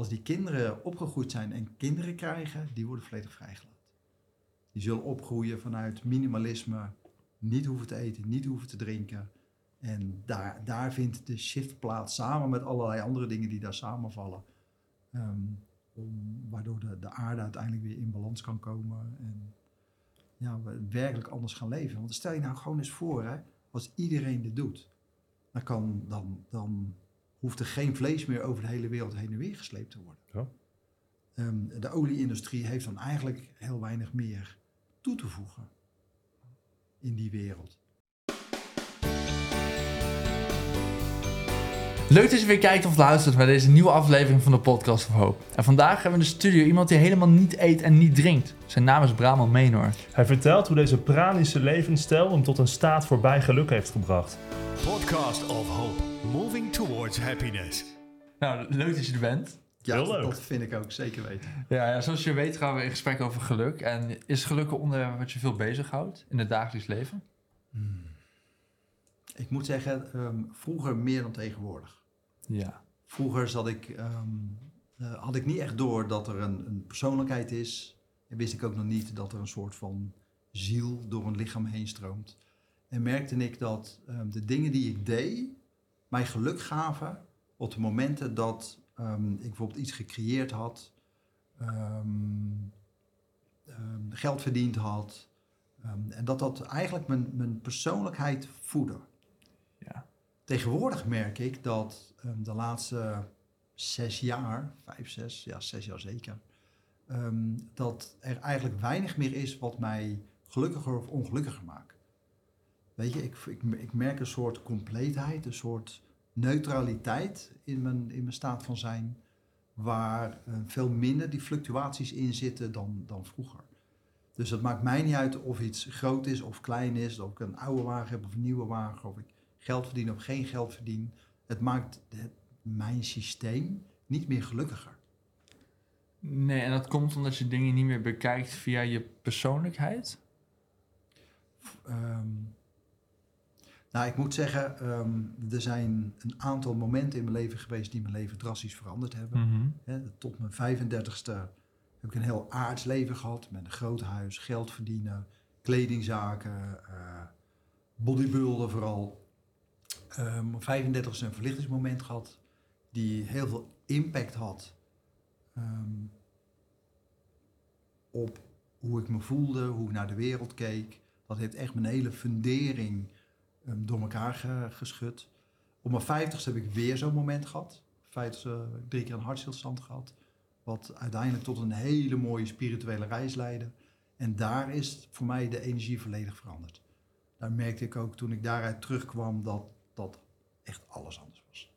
als die kinderen opgegroeid zijn en kinderen krijgen, die worden volledig vrijgelaten. Die zullen opgroeien vanuit minimalisme, niet hoeven te eten, niet hoeven te drinken. En daar, daar vindt de shift plaats, samen met allerlei andere dingen die daar samenvallen. Ehm, waardoor de, de aarde uiteindelijk weer in balans kan komen. En ja, we werkelijk anders gaan leven. Want stel je nou gewoon eens voor, hè, als iedereen dit doet, dan, kan, dan, dan hoeft er geen vlees meer over de hele wereld heen en weer gesleept te worden. Ja. Ehm, de olieindustrie heeft dan eigenlijk heel weinig meer toe te voegen in die wereld. Leuk dat je weer kijkt of luistert naar deze nieuwe aflevering van de Podcast of Hoop. En vandaag hebben we in de studio iemand die helemaal niet eet en niet drinkt. Zijn naam is Braman Menor. Hij vertelt hoe deze pranische levensstijl hem tot een staat voorbij geluk heeft gebracht. Podcast of Hope, moving towards happiness. Nou, leuk dat je er bent. Ja, Heel dat, leuk. dat vind ik ook zeker weten. Ja, ja, zoals je weet gaan we in gesprek over geluk. En is geluk een onderwerp wat je veel bezighoudt in het dagelijks leven? Ik moet zeggen, ehm, vroeger meer dan tegenwoordig. Ja. Vroeger zat ik, ehm, eh, had ik niet echt door dat er een, een persoonlijkheid is. En wist ik ook nog niet dat er een soort van ziel door een lichaam heen stroomt. En merkte ik dat ehm, de dingen die ik deed mij geluk gaven op de momenten dat ehm, ik bijvoorbeeld iets gecreëerd had, ehm, ehm, geld verdiend had. en dat dat eigenlijk mijn, mijn persoonlijkheid voedde. Ja. Tegenwoordig merk ik dat de laatste zes jaar, vijf, zes, ja, zes jaar zeker, dat er eigenlijk weinig meer is wat mij gelukkiger of ongelukkiger maakt. Weet je, ik, ik, ik merk een soort compleetheid, een soort neutraliteit in mijn, in mijn staat van zijn, waar eh, veel minder die fluctuaties in zitten dan, dan vroeger. Dus het maakt mij niet uit of iets groot is of klein is, of ik een oude wagen heb of een nieuwe wagen, of ik geld verdien of geen geld verdien. Het maakt het, mijn systeem niet meer gelukkiger. Nee, en dat komt omdat je dingen niet meer bekijkt via je persoonlijkheid? Ehm, nou, ik moet zeggen, ehm, er zijn een aantal momenten in mijn leven geweest die mijn leven drastisch veranderd hebben. Mhm. Tot mijn 35ste heb ik een heel aards leven gehad. Met een groot huis, geld verdienen, kledingzaken, eh bodybuilden vooral. Ehm op 35ste een verlichtingsmoment gehad die heel veel impact had ehm, op hoe ik me voelde, hoe ik naar de wereld keek. Dat heeft echt mijn hele fundering door elkaar ge- geschud. Op mijn 50ste heb ik weer zo'n moment gehad. 50ste heb ik drie keer een hartstilstand gehad. Wat uiteindelijk tot een hele mooie spirituele reis leidde. En daar is voor mij de energie volledig veranderd. Daar merkte ik ook toen ik daaruit terugkwam dat dat echt alles anders was.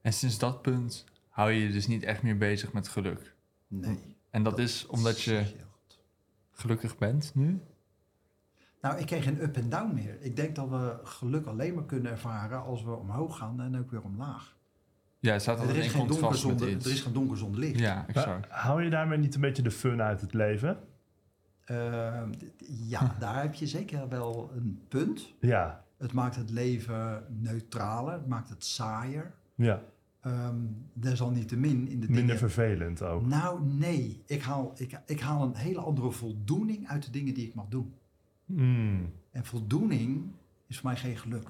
En sinds dat punt hou je je dus niet echt meer bezig met geluk. Nee. En dat, is omdat je gelukkig bent nu? Nou, ik kreeg geen up en down meer. Ik denk dat we geluk alleen maar kunnen ervaren als we omhoog gaan en ook weer omlaag. Ja, het staat Er is, in geen donker zonder, er is geen donker zonder licht. Ja, exact. Maar hou je daarmee niet een beetje de fun uit het leven? Ehm, ja, daar heb je zeker wel een punt. Ja, Het maakt het leven neutraler, het maakt het saaier. ja. Ehm desalniettemin in de Minder dingen... vervelend ook. Nou, nee. Ik haal, ik, ik haal een hele andere voldoening uit de dingen die ik mag doen. Mm, En voldoening is voor mij geen geluk.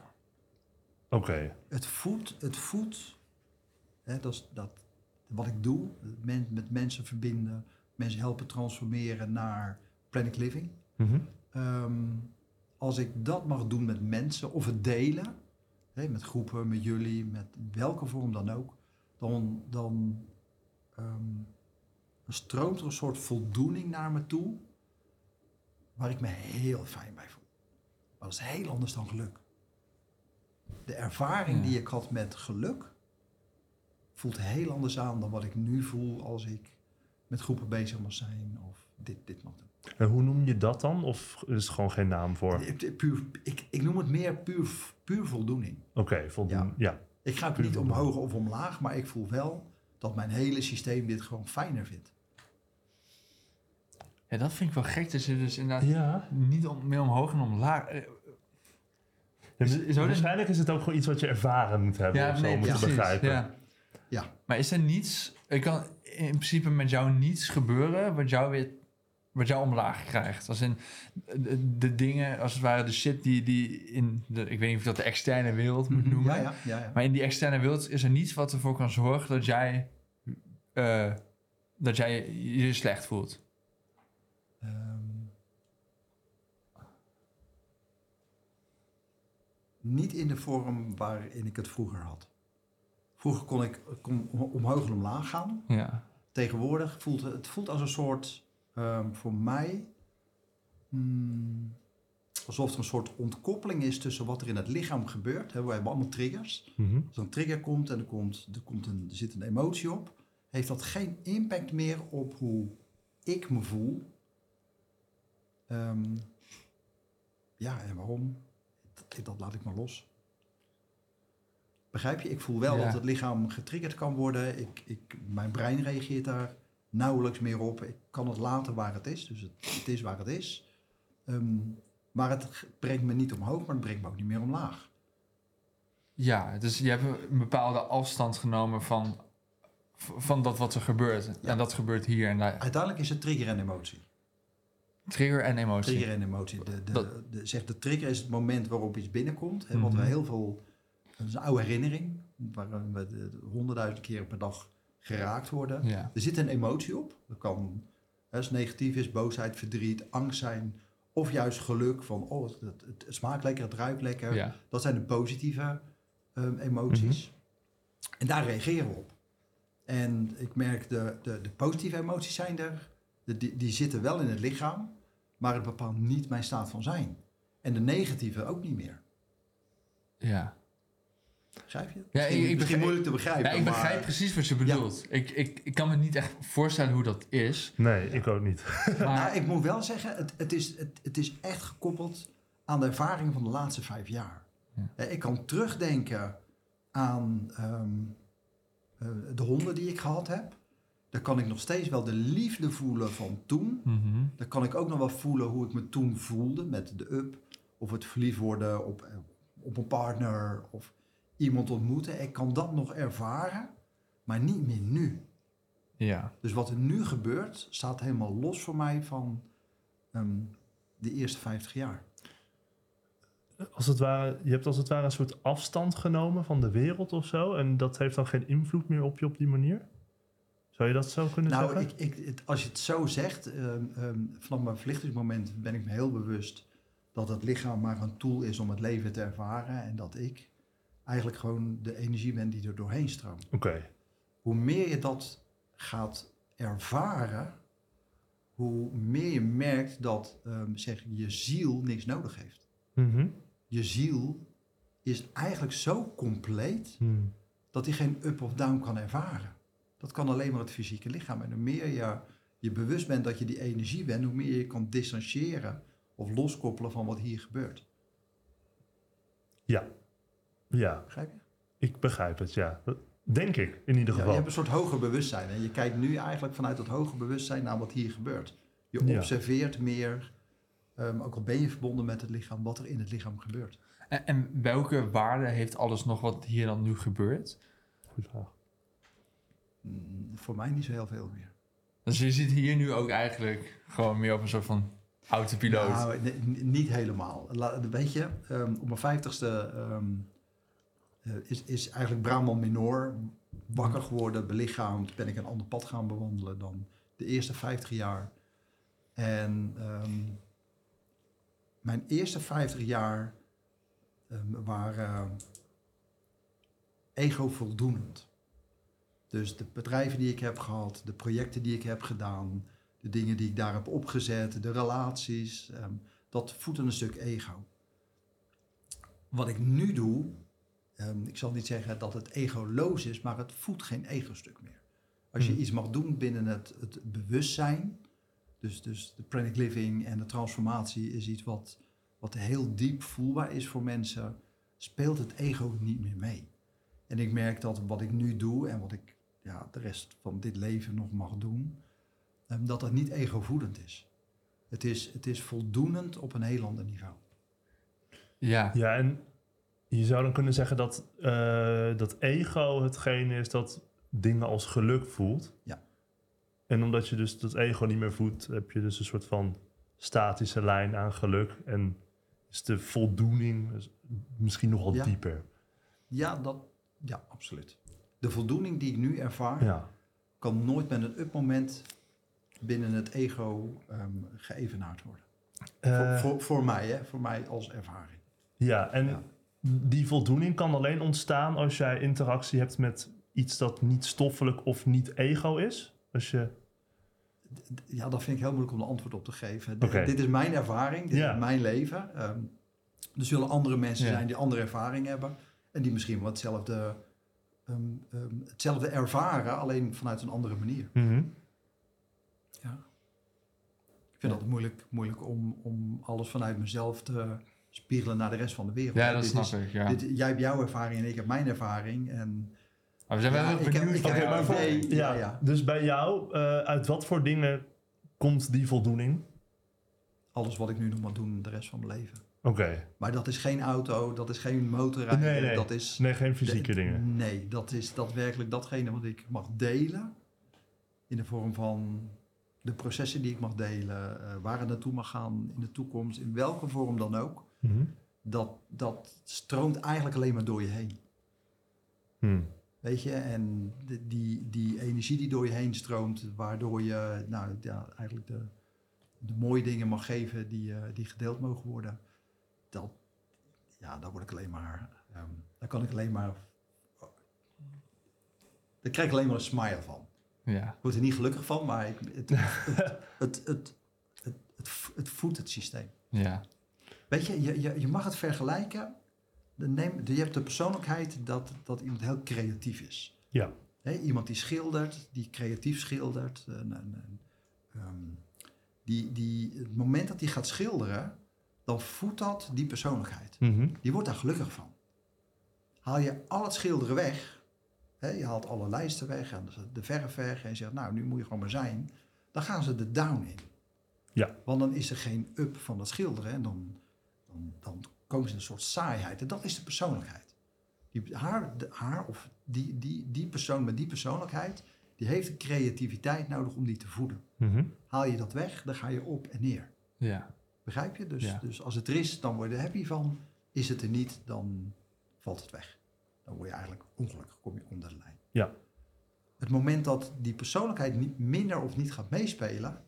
Oké, Het voedt, het voedt, hè, dat is dat, wat ik doe, men, met mensen verbinden, mensen helpen transformeren naar Planet Living. Mhm. Ehm, als ik dat mag doen met mensen of het delen, hè, met groepen, met jullie, met welke vorm dan ook, dan, dan ehm, stroomt er een soort voldoening naar me toe, waar ik me heel fijn bij voel. Maar dat is heel anders dan geluk. De ervaring Ja. die ik had met geluk voelt heel anders aan dan wat ik nu voel als ik met groepen bezig mag zijn of dit, dit mag doen. En hoe noem je dat dan? Of is er gewoon geen naam voor? Oké, Ik- Puur, ik, ik noem het meer puur, puur voldoening. voldoen. Ja. Ik ga Puur niet voldoening. omhoog of omlaag, maar ik voel wel dat mijn hele systeem dit gewoon fijner vindt. Ja, dat vind ik wel gek dat je dus inderdaad Ja. niet om, meer omhoog en omlaag... eh, Ja, Is- is waarschijnlijk is het ook gewoon iets wat je ervaren moet hebben, Ja, of zo, nee, om het te precies. begrijpen. Ja. Ja, Maar is er niets, er kan in principe met jou niets gebeuren wat jou weer, wat jou omlaag krijgt? Als in de, de dingen, als het ware de shit die, die in de, ik weet niet of ik dat de externe wereld moet noemen. Mhm. ja, ja, ja, ja. Maar in die externe wereld is er niets wat ervoor kan zorgen dat jij, eh, dat jij je slecht voelt. Ehm, niet in de vorm waarin ik het vroeger had. Vroeger kon ik kon omhoog en omlaag gaan. Ja. Tegenwoordig voelt het, voelt als een soort, ehm, voor mij, hmm, alsof er een soort ontkoppeling is tussen wat er in het lichaam gebeurt. We hebben allemaal triggers. Mhm. Als er een trigger komt en er, komt, er, komt een, er zit een emotie op, heeft dat geen impact meer op hoe ik me voel. Ehm, ja, en waarom? Dat, dat laat ik maar los. Begrijp je? Ik voel wel Ja. dat het lichaam getriggerd kan worden. Ik, ik, mijn brein reageert daar nauwelijks meer op. Ik kan het laten waar het is. Dus het, het is waar het is. Ehm, maar het brengt me niet omhoog, maar het brengt me ook niet meer omlaag. Ja, dus je hebt een bepaalde afstand genomen van, van dat wat er gebeurt. Ja. En dat gebeurt hier en daar. Uiteindelijk is het trigger en emotie. Trigger en emotie. Trigger en emotie. De, de, Dat- de, zeg, de trigger is het moment waarop iets binnenkomt. Hè, wat Mhm. we heel veel... Dat is een oude herinnering. Waar we de- de honderdduizend keren per dag geraakt worden. Ja. Er zit een emotie op. Dat kan, als negatief is, boosheid, verdriet, angst zijn. Of juist geluk van, oh, het, het, het smaakt lekker, het ruikt lekker. Ja. Dat zijn de positieve ehm, emoties. En daar reageren we op. En ik merk, de, de, de positieve emoties zijn er. Die, die zitten wel in het lichaam. Maar het bepaalt niet mijn staat van zijn. En de negatieve ook niet meer. ja. Begrijp je? Ja, misschien, ik- begrijp- moeilijk te begrijpen. Ja, ik begrijp maar, precies wat je bedoelt. Ik, ik, ik kan me niet echt voorstellen hoe dat is. Nee, ik ook niet. Maar Nou, ik moet wel zeggen, het, het, is, het, het is echt gekoppeld aan de ervaring van de laatste vijf jaar. Ja. Eh, Ik kan terugdenken aan ehm, eh, de honden die ik gehad heb. Daar kan ik nog steeds wel de liefde voelen van toen. Mhm. Dan kan ik ook nog wel voelen hoe ik me toen voelde met de up. Of het verliefd worden op, op een partner of iemand ontmoeten. Ik kan dat nog ervaren, maar niet meer nu. ja. Dus wat er nu gebeurt, staat helemaal los voor mij van ehm, de eerste 50 jaar. Als het ware, je hebt als het ware een soort afstand genomen van de wereld of zo. En dat heeft dan geen invloed meer op je op die manier? Zou je dat zo kunnen Nou, zeggen? ik, ik, het- als je het zo zegt, ehm, ehm, vanaf mijn verlichtingsmoment ben ik me heel bewust dat het lichaam maar een tool is om het leven te ervaren. En dat ik eigenlijk gewoon de energie ben die er doorheen stroomt. Oké. Hoe meer je dat gaat ervaren, hoe meer je merkt dat ehm, zeg, je ziel niks nodig heeft. Mhm. Je ziel is eigenlijk zo compleet Hmm. dat hij geen up of down kan ervaren. Dat kan alleen maar het fysieke lichaam. En hoe meer je je bewust bent dat je die energie bent, hoe meer je kan distancieren of loskoppelen van wat hier gebeurt. Ja. Ja, Begrijp je? ik begrijp het, ja. Denk ik, in ieder Ja, je geval. hebt een soort hoger bewustzijn. En je kijkt nu eigenlijk vanuit dat hoger bewustzijn naar wat hier gebeurt. Je Ja. observeert meer, ehm, ook al ben je verbonden met het lichaam, wat er in het lichaam gebeurt. En, en welke waarde heeft alles nog wat hier dan nu gebeurt? Goeie vraag. Mm, voor mij niet zo heel veel meer. Dus je zit hier nu ook eigenlijk gewoon meer op een soort van autopiloot. Nou, nee, niet helemaal. Weet je, ehm, op mijn vijftigste eh, is, is eigenlijk Brahman Minor wakker geworden, belichaamd. Ben ik een ander pad gaan bewandelen dan de eerste 50 jaar. En ehm, mijn eerste 50 jaar waren ego-voldoenend. Dus de bedrijven die ik heb gehad, de projecten die ik heb gedaan, de dingen die ik daar heb opgezet, de relaties, ehm, dat voedt een stuk ego. Wat ik nu doe, ehm, ik zal niet zeggen dat het egoloos is, maar het voedt geen ego-stuk meer. Als je Hmm. iets mag doen binnen het, het bewustzijn, dus, dus de pranic living en de transformatie is iets wat, wat heel diep voelbaar is voor mensen, speelt het ego niet meer mee. En ik merk dat wat ik nu doe en wat ik ja, de rest van dit leven nog mag doen, ehm, dat dat niet egovoedend is. Het, is. het is voldoenend op een heel ander niveau. Ja. Ja, en je zou dan kunnen zeggen dat, eh, dat ego hetgene is dat dingen als geluk voelt. Ja. En omdat je dus dat ego niet meer voelt, heb je dus een soort van statische lijn aan geluk. En is de voldoening misschien nogal Ja. dieper. Ja, dat, ja, absoluut. De voldoening die ik nu ervaar, Ja. kan nooit met een up-moment binnen het ego ehm geëvenaard worden. Eh, voor, voor, voor mij, hè? voor mij als ervaring. ja, en Ja. die voldoening kan alleen ontstaan als jij interactie hebt met iets dat niet stoffelijk of niet ego is. Als je, Ja, dat vind ik heel moeilijk om een antwoord op te geven. Dit is mijn ervaring, dit Ja. is mijn leven. Ehm, er zullen andere mensen zijn die andere ervaring hebben. En die misschien wel hetzelfde, ehm, ehm, hetzelfde ervaren, alleen vanuit een andere manier. Mhm. Ja. Ik vind het moeilijk, moeilijk om, om alles vanuit mezelf te spiegelen naar de rest van de wereld. Ja, dat dit snap is- ik. Ja. Dit, jij hebt jouw ervaring en ik heb mijn ervaring. En Maar we zijn wel Ja, heel benieuwd van heb Ja, ja. dus bij jou, eh, uit wat voor dingen komt die voldoening? alles wat ik nu nog maar doen de rest van mijn leven. Oké, Maar dat is geen auto, dat is geen motorrijden. Nee, nee. Dat is nee, geen fysieke de- dingen. Nee, dat is daadwerkelijk datgene wat ik mag delen. In de vorm van de processen die ik mag delen. eh, waar het naartoe mag gaan in de toekomst. In welke vorm dan ook. Mhm. Dat, dat stroomt eigenlijk alleen maar door je heen. Hm. Weet je, en de- die, die energie die door je heen stroomt, waardoor je nou, ja, eigenlijk de, de mooie dingen mag geven die, eh, die gedeeld mogen worden, ja, daar word ik alleen maar, um, daar kan ik alleen maar, daar krijg ik alleen maar een smile van. Ja. Ik word er niet gelukkig van, maar ik, het, het, het, het, het, het, voedt het systeem. Ja. Weet je, je, je, je mag het vergelijken. De neem, je hebt de persoonlijkheid dat, dat iemand heel creatief is. Ja. Iemand die schildert, die creatief schildert. Eh, en, ehm, die, die, het moment dat hij gaat schilderen, dan voedt dat die persoonlijkheid. Mhm. Die wordt daar gelukkig van. Haal je al het schilderen weg, hè, je haalt alle lijsten weg en de verf weg en je zegt, nou, nu moet je gewoon maar zijn, dan gaan ze de down in. Ja. Want dan is er geen up van dat schilderen en dan, dan, dan komen ze in een soort saaiheid. En dat is de persoonlijkheid. Die, haar, de, haar of die, die, die persoon met die persoonlijkheid, die heeft de creativiteit nodig om die te voeden. Mhm. Haal je dat weg, dan ga je op en neer. Ja. Begrijp je? Dus, Ja. dus als het er is, dan word je er happy van. Is het er niet, dan valt het weg. Dan word je eigenlijk ongelukkig, kom je onder de lijn. Ja. Het moment dat die persoonlijkheid niet minder of niet gaat meespelen,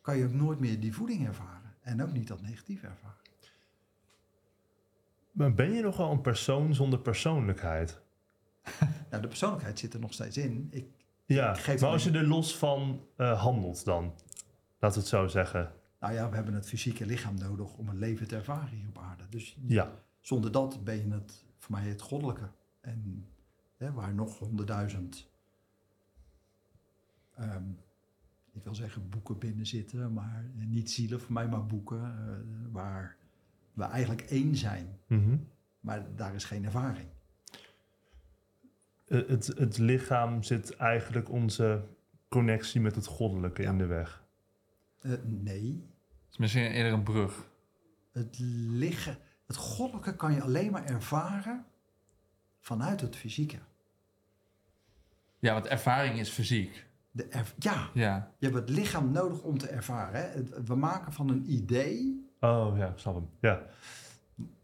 kan je ook nooit meer die voeding ervaren. En ook niet dat negatief ervaren. Maar ben je nogal een persoon zonder persoonlijkheid? Nou, de persoonlijkheid zit er nog steeds in. Ik, Ja, Ik geef maar als je er los van eh, handelt dan, laten we het zo zeggen. Nou ja, we hebben het fysieke lichaam nodig om een leven te ervaren hier op aarde. Dus Ja, Zonder dat ben je het, voor mij het goddelijke. En hè, waar nog honderdduizend, ehm, ik wil zeggen boeken binnen zitten, maar niet zielen voor mij, maar boeken, eh, waar we eigenlijk één zijn. Mhm. Maar daar is geen ervaring. Eh, het, het lichaam zit eigenlijk onze connectie met het goddelijke Ja. in de weg. Eh, nee, is misschien eerder een brug. het, liggen, het goddelijke kan je alleen maar ervaren vanuit het fysieke. Ja, want ervaring is fysiek. De erv- ja, Ja. je hebt het lichaam nodig om te ervaren. Hè? We maken van een idee Oh ja, ik snap hem. Ja.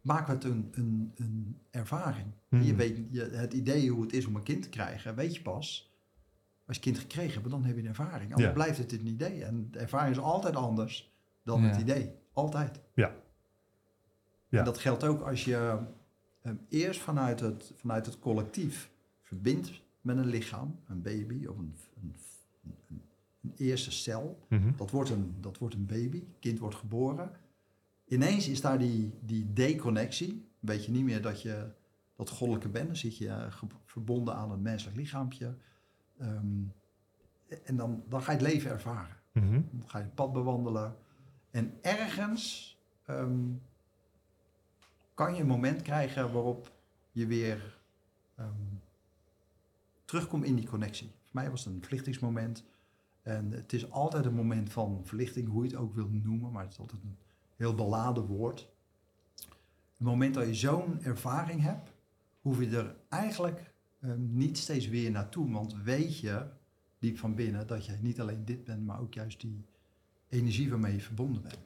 maken we het een, een, een ervaring. Hmm. Je weet, je, het idee hoe het is om een kind te krijgen, weet je pas. Als je kind gekregen hebt, dan heb je een ervaring. Anders Ja. blijft het een idee. En de ervaring is altijd anders dan het idee. Altijd. Ja. Ja. En dat geldt ook als je hem eerst vanuit het, vanuit het collectief verbindt met een lichaam, een baby of een, een, een, een eerste cel. Mhm. Dat wordt een, dat wordt een baby, kind wordt geboren. Ineens is daar die, die deconnectie. Weet je niet meer dat je dat goddelijke bent. Dan zit je eh, verbonden aan een menselijk lichaampje. Ehm, en dan, dan ga je het leven ervaren. Mhm. Dan ga je het pad bewandelen. En ergens ehm, kan je een moment krijgen waarop je weer ehm, terugkomt in die connectie. Voor mij was het een verlichtingsmoment. En het is altijd een moment van verlichting, hoe je het ook wil noemen, maar het is altijd een heel beladen woord. Het moment dat je zo'n ervaring hebt, hoef je er eigenlijk ehm, niet steeds weer naartoe. Want weet je diep van binnen dat jij niet alleen dit bent, maar ook juist die energie waarmee je verbonden bent.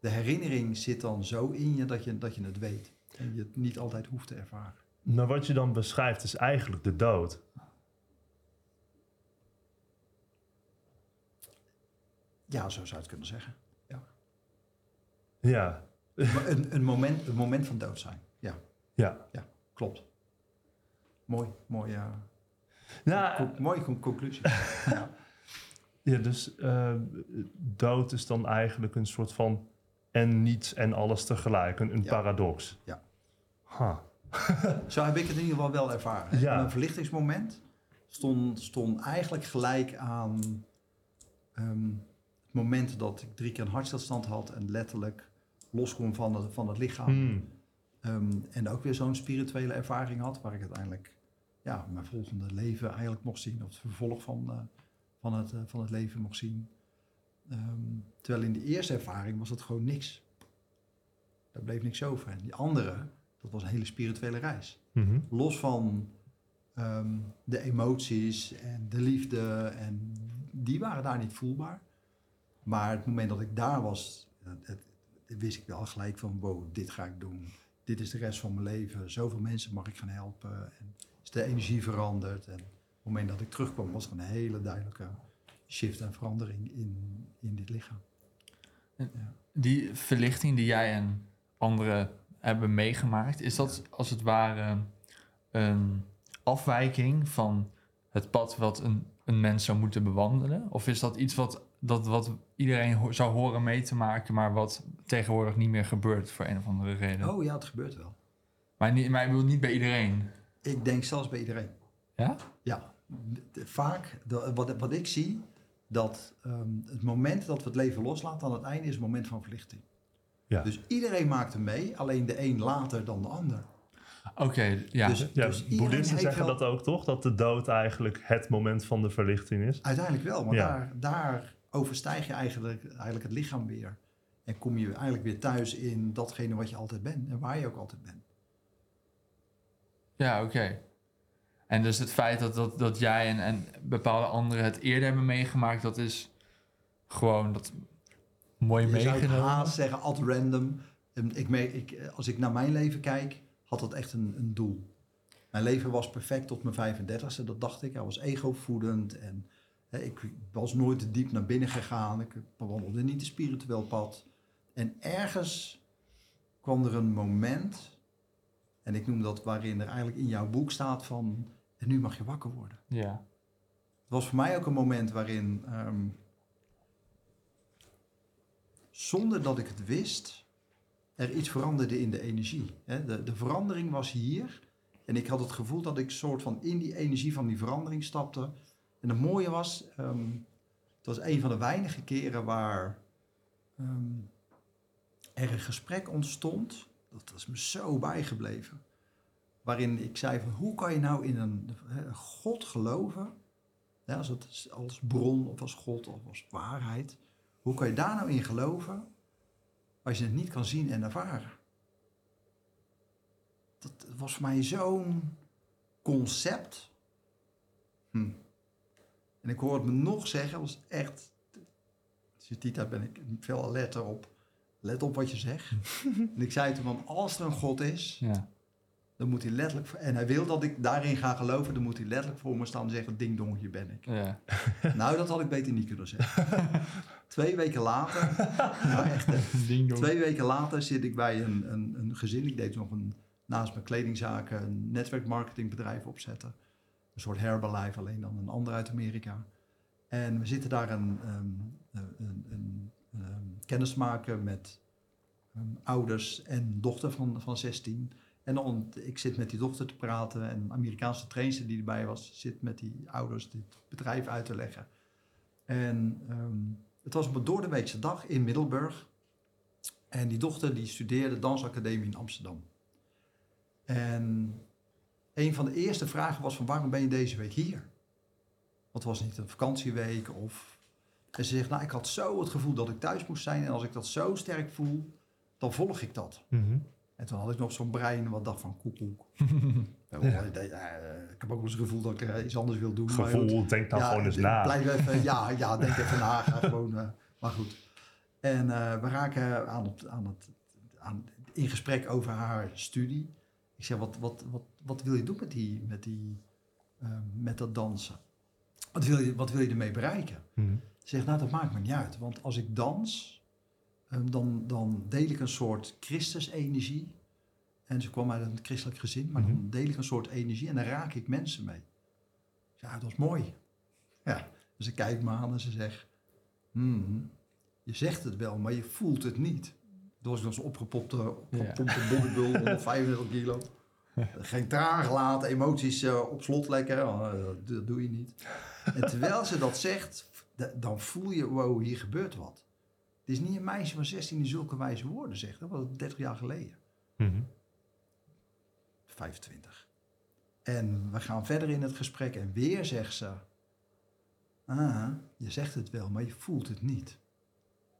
De herinnering zit dan zo in je dat je, dat je het weet. En je het niet altijd hoeft te ervaren. Maar wat je dan beschrijft is eigenlijk de dood. Ja, zo zou je het kunnen zeggen. Ja, Maar een, een, moment, een moment van dood zijn. Ja, ja. klopt. Mooi, mooi, Ja, mooie con- conclusie. ja. Ja dus eh, dood is dan eigenlijk een soort van en niets en alles tegelijk. Een, een Ja. paradox. Ja. Ha. Zo heb ik het in ieder geval wel ervaren. Ja. Mijn verlichtingsmoment stond, stond eigenlijk gelijk aan ehm, het moment dat ik drie keer een hartstilstand had en letterlijk los kon van het, van het lichaam. Hmm. Ehm, en ook weer zo'n spirituele ervaring had, waar ik uiteindelijk ja, mijn volgende leven eigenlijk mocht zien, of het vervolg van, eh, van, het, eh, van het leven mocht zien. Ehm, terwijl in de eerste ervaring was het gewoon niks. Daar bleef niks over. En die andere, dat was een hele spirituele reis. Mhm. Los van ehm, de emoties en de liefde, en die waren daar niet voelbaar. Maar het moment dat ik daar was, het, het- het wist ik wel gelijk van, wow, dit ga ik doen. Dit is de rest van mijn leven. Zoveel mensen mag ik gaan helpen. En is de energie veranderd. En het moment dat ik terugkwam, was er een hele duidelijke shift en verandering in, in dit lichaam. Die verlichting die jij en anderen hebben meegemaakt, is dat als het ware een afwijking van het pad wat een, een mens zou moeten bewandelen? Of is dat iets wat, dat, wat iedereen ho- zou horen mee te maken, maar wat tegenwoordig niet meer gebeurt voor een of andere reden? Oh ja, het gebeurt wel. Maar, niet, maar ik bedoel niet bij iedereen. Ik denk zelfs bij iedereen. Ja? Ja, vaak, de- wat, wat ik zie, dat ehm, het moment dat we het leven loslaten aan het einde is het moment van verlichting. Ja. Dus iedereen maakt er mee, alleen de een later dan de ander. Oké, ja. Dus, Ja, dus boeddhisten zeggen wel- dat ook toch? Dat de dood eigenlijk het moment van de verlichting is. Uiteindelijk wel, maar Ja. daar, daar overstijg je eigenlijk, eigenlijk het lichaam weer. En kom je eigenlijk weer thuis in datgene wat je altijd bent en waar je ook altijd bent. Ja, oké. En dus het feit dat, dat, dat jij en, en bepaalde anderen het eerder hebben meegemaakt, dat is gewoon dat mooi Je zou meegenomen. haast zeggen, at random. En Ik, me- ik, als ik naar mijn leven kijk, had dat echt een, een doel. Mijn leven was perfect tot mijn 35ste, dat dacht ik. Hij was egovoedend en hè, ik was nooit te diep naar binnen gegaan. Ik bewandelde niet een spiritueel pad. En ergens kwam er een moment, en ik noem dat waarin er eigenlijk in jouw boek staat van, en nu mag je wakker worden. Ja. Het was voor mij ook een moment waarin, ehm, zonder dat ik het wist, er iets veranderde in de energie. De, de verandering was hier en ik had het gevoel dat ik soort van in die energie van die verandering stapte. En het mooie was, ehm, het was een van de weinige keren waar ehm, er een gesprek ontstond. Dat is me zo bijgebleven. Waarin ik zei van, hoe kan je nou in een God geloven ja, als, het, als bron of als God of als waarheid. Hoe kan je daar nou in geloven als je het niet kan zien en ervaren? Dat was voor mij zo'n concept. Hm. En ik hoor het me nog zeggen, was echt. Tita ben ik veel alerter op. Let op wat je zegt. en ik zei toen, want als er een God is, ja. Dan moet hij letterlijk. En hij wil dat ik daarin ga geloven, dan moet hij letterlijk voor me staan en zeggen: Ding dong, hier ben ik. ja. Nou, dat had ik beter niet kunnen zeggen. Twee weken later, nou echt. Ding dong. twee weken later zit ik bij een, een, een gezin. Ik deed nog een, naast mijn kledingzaken een netwerkmarketingbedrijf opzetten. Een soort Herbalife, alleen dan een ander uit Amerika. En we zitten daar een, ehm, een, een, een, ehm, kennis maken met ehm, ouders en dochter van, van 16. En dan, ik zit met die dochter te praten en een Amerikaanse trainster die erbij was, zit met die ouders dit bedrijf uit te leggen. En ehm, het was op een doordeweekse dag in Middelburg. En die dochter die studeerde dansacademie in Amsterdam. En een van de eerste vragen was van waarom ben je deze week hier? Want het was niet een vakantieweek of... En ze zegt, nou ik had zo het gevoel dat ik thuis moest zijn en als ik dat zo sterk voel, dan volg ik dat. Mhm. En toen had ik nog zo'n brein wat dacht van koekoek. Ja, ik eh, ik heb ook wel eens het gevoel dat ik eh, iets anders wil doen. maar goed. Gevoel, denk dan Ja, gewoon eens na. Blijf even, ja, ja, denk even na. Ga gewoon, eh, maar goed. En we raken aan het, aan het, aan, in gesprek over haar studie. Ik zeg, wat, wat, wat, wat wil je doen met, die, met, die, met dat dansen? Wat wil, je, wat wil je ermee bereiken? Ze zegt, nou dat maakt me niet uit. Want als ik dans, dan, dan deel ik een soort Christusenergie. En ze kwam uit een christelijk gezin, maar Mhm. dan deel ik een soort energie en dan raak ik mensen mee. Ja, dat is mooi. Ja, dus ze kijkt me aan en ze zegt, "Hmm, je zegt het wel, maar je voelt het niet. Dat was nog zo'n opgepopte, opgepompte 135 kilo. Geen traan gelaten, emoties eh, op slot lekker. Oh, dat, dat doe je niet. En terwijl ze dat zegt, dan voel je, wow, hier gebeurt wat. Het is niet een meisje van 16 die zulke wijze woorden zegt. Dat was 30 jaar geleden. Mhm. 25. En we gaan verder in het gesprek en weer zegt ze... Ah, je zegt het wel, maar je voelt het niet.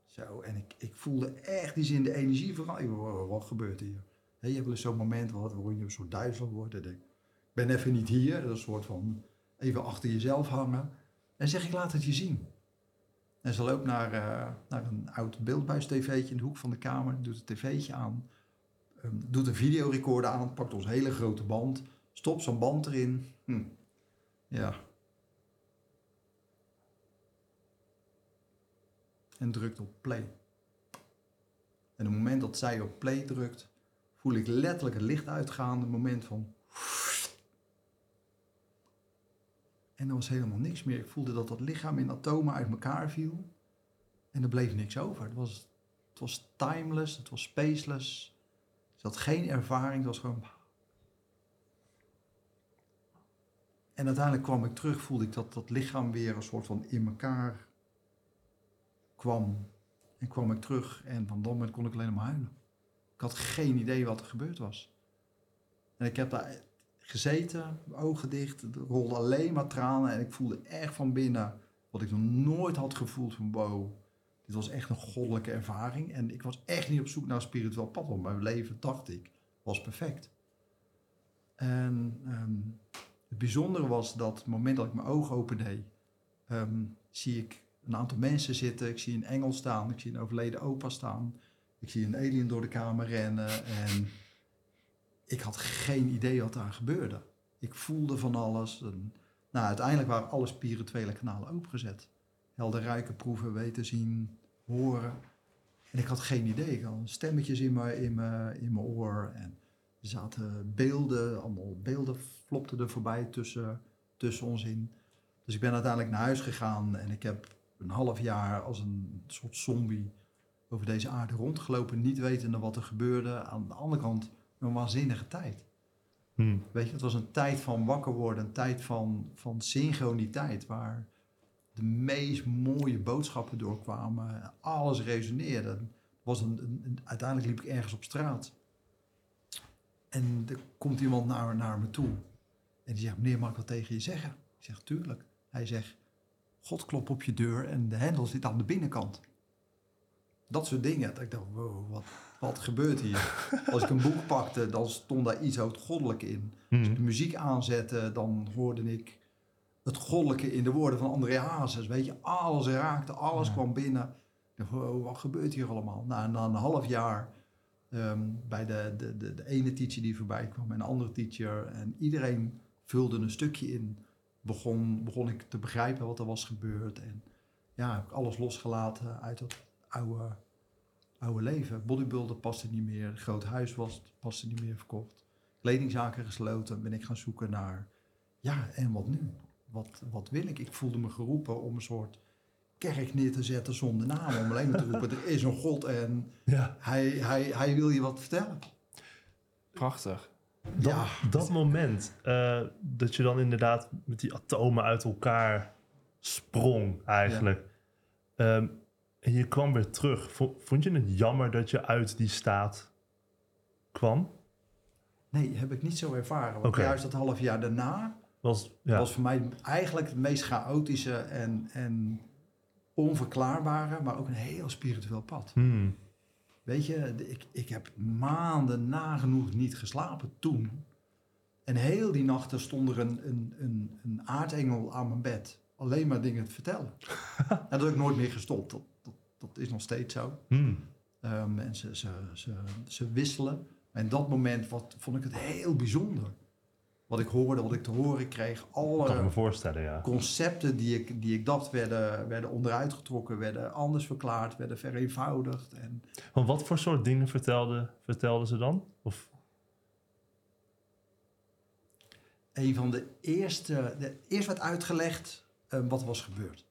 Zo, en ik, ik voelde echt die zin de energie wow, wat gebeurt hier? Hè, je hebt wel eens zo'n moment waarin je een soort duizel wordt. En denk, ik ben even niet hier. Dat is een soort van even achter jezelf hangen. En zeg ik, laat het je zien. En ze loopt naar, eh, naar een oud beeldbuis-tv'tje in de hoek van de kamer. Doet het tv'tje aan. Ehm, doet een videorecorder aan, pakt ons hele grote band, stopt zo'n band erin. Hm. Ja. En drukt op play. En op het moment dat zij op play drukt, voel ik letterlijk het licht uitgaan. Moment van. En er was helemaal niks meer. Ik voelde dat dat lichaam in atomen uit elkaar viel. En er bleef niks over. Het was, het was timeless, het was spaceless. Ze had geen ervaring, het was gewoon. En uiteindelijk kwam ik terug, voelde ik dat dat lichaam weer een soort van in elkaar kwam. En kwam ik terug en van dat moment kon ik alleen maar huilen. Ik had geen idee wat er gebeurd was. En ik heb daar gezeten, ogen dicht, er rolde alleen maar tranen. En ik voelde echt van binnen wat ik nog nooit had gevoeld van wow. Dit was echt een goddelijke ervaring. En ik was echt niet op zoek naar een spiritueel pad. Want mijn leven, dacht ik, was perfect. En ehm, het bijzondere was dat het moment dat ik mijn ogen opende, ehm, zie ik een aantal mensen zitten. Ik zie een engel staan. Ik zie een overleden opa staan. Ik zie een alien door de kamer rennen. En ik had geen idee wat daar gebeurde. Ik voelde van alles. Nou, uiteindelijk waren alle spirituele kanalen opengezet. Helder ruiken, proeven, weten, zien, horen. En ik had geen idee. Ik had stemmetjes in mijn, in mijn, in mijn oor. En er zaten beelden, allemaal beelden flopten er voorbij tussen, tussen ons in. Dus ik ben uiteindelijk naar huis gegaan en ik heb een half jaar als een soort zombie over deze aarde rondgelopen, niet wetende wat er gebeurde. Aan de andere kant een waanzinnige tijd. Mhm. Weet je, het was een tijd van wakker worden, een tijd van, van synchroniteit, waar de meest mooie boodschappen doorkwamen. Alles resoneerde. Was een- uiteindelijk liep ik ergens op straat. En er komt iemand naar, naar me toe. En die zegt, meneer, mag ik wat tegen je zeggen? Ik zeg, tuurlijk. Hij zegt, God klopt op je deur en de hendel zit aan de binnenkant. Dat soort dingen. Dat ik dacht, wow, wat, wat gebeurt hier? Als ik een boek pakte, dan stond daar iets goddelijk in. Als ik Mhm. de muziek aanzette, dan hoorde ik het goddelijke in de woorden van André Hazes. Weet je, alles raakte, alles Ja. kwam binnen. Ik dacht, wat gebeurt hier allemaal? Nou, na een half jaar ehm, bij de, de, de, de ene teacher die voorbij kwam en een andere teacher. En iedereen vulde een stukje in. Begon, begon ik te begrijpen wat er was gebeurd. En ja, heb ik alles losgelaten uit dat oude, oude leven. Bodybuilder paste niet meer. Groot huis was, paste niet meer verkocht. Kledingzaken gesloten. Ben ik gaan zoeken naar, ja, en wat nu? Wat, wat wil ik? Ik voelde me geroepen om een soort kerk neer te zetten zonder naam. Om alleen maar te roepen, er is een God en Ja, hij, hij, hij wil je wat vertellen. Prachtig. dat, Ja. dat moment eh, dat je dan inderdaad met die atomen uit elkaar sprong eigenlijk. Ehm, en je kwam weer terug. Vo- Vond je het jammer dat je uit die staat kwam? Nee, heb ik niet zo ervaren. Want juist dat half jaar daarna Was, ja. was voor mij eigenlijk het meest chaotische en, en onverklaarbare, maar ook een heel spiritueel pad. Hmm. Weet je, ik, ik heb maanden nagenoeg niet geslapen toen. En heel die nachten stond er een, een, een, een aardengel aan mijn bed. Alleen maar dingen te vertellen. en dat heb ik nooit meer gestopt. Dat, is nog steeds zo. Hmm. Um, en ze, ze, ze, wisselen. En in dat moment wat, vond ik het heel bijzonder. Wat ik hoorde, wat ik te horen kreeg. Kan ik me Alle voorstellen, ja. concepten die ik, die ik dacht werden, werden onderuit getrokken, werden anders verklaard, werden vereenvoudigd. En Want wat voor soort dingen vertelden vertelden ze dan? Of, een van de eerste, de, eerst werd uitgelegd um, wat was gebeurd.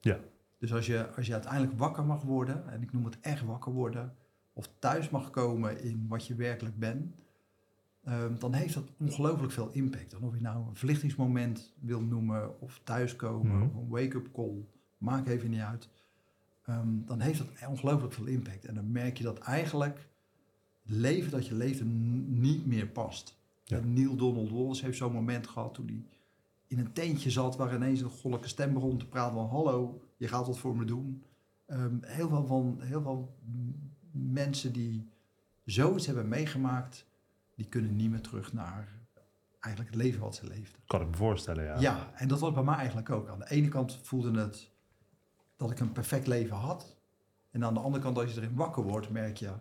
Ja. Dus als je, als je uiteindelijk wakker mag worden, en ik noem het echt wakker worden, of thuis mag komen in wat je werkelijk bent, um, dan heeft dat ongelooflijk veel impact. En of je nou een verlichtingsmoment wil noemen, of thuiskomen, Mhm. of een wake-up call, maakt even niet uit. Um, dan heeft dat ongelooflijk veel impact. En dan merk je dat eigenlijk het leven dat je leeft niet meer past. Ja. Neil Donald Wallis heeft zo'n moment gehad toen hij in een tentje zat waar ineens een goddelijke stem begon te praten van hallo, je gaat wat voor me doen. Um, heel veel van heel veel mensen die zoiets hebben meegemaakt, die kunnen niet meer terug naar eigenlijk het leven wat ze leefden. kan ik me voorstellen, ja. Ja, en dat was bij mij eigenlijk ook. Aan de ene kant voelde het dat ik een perfect leven had. En aan de andere kant, als je erin wakker wordt, merk je...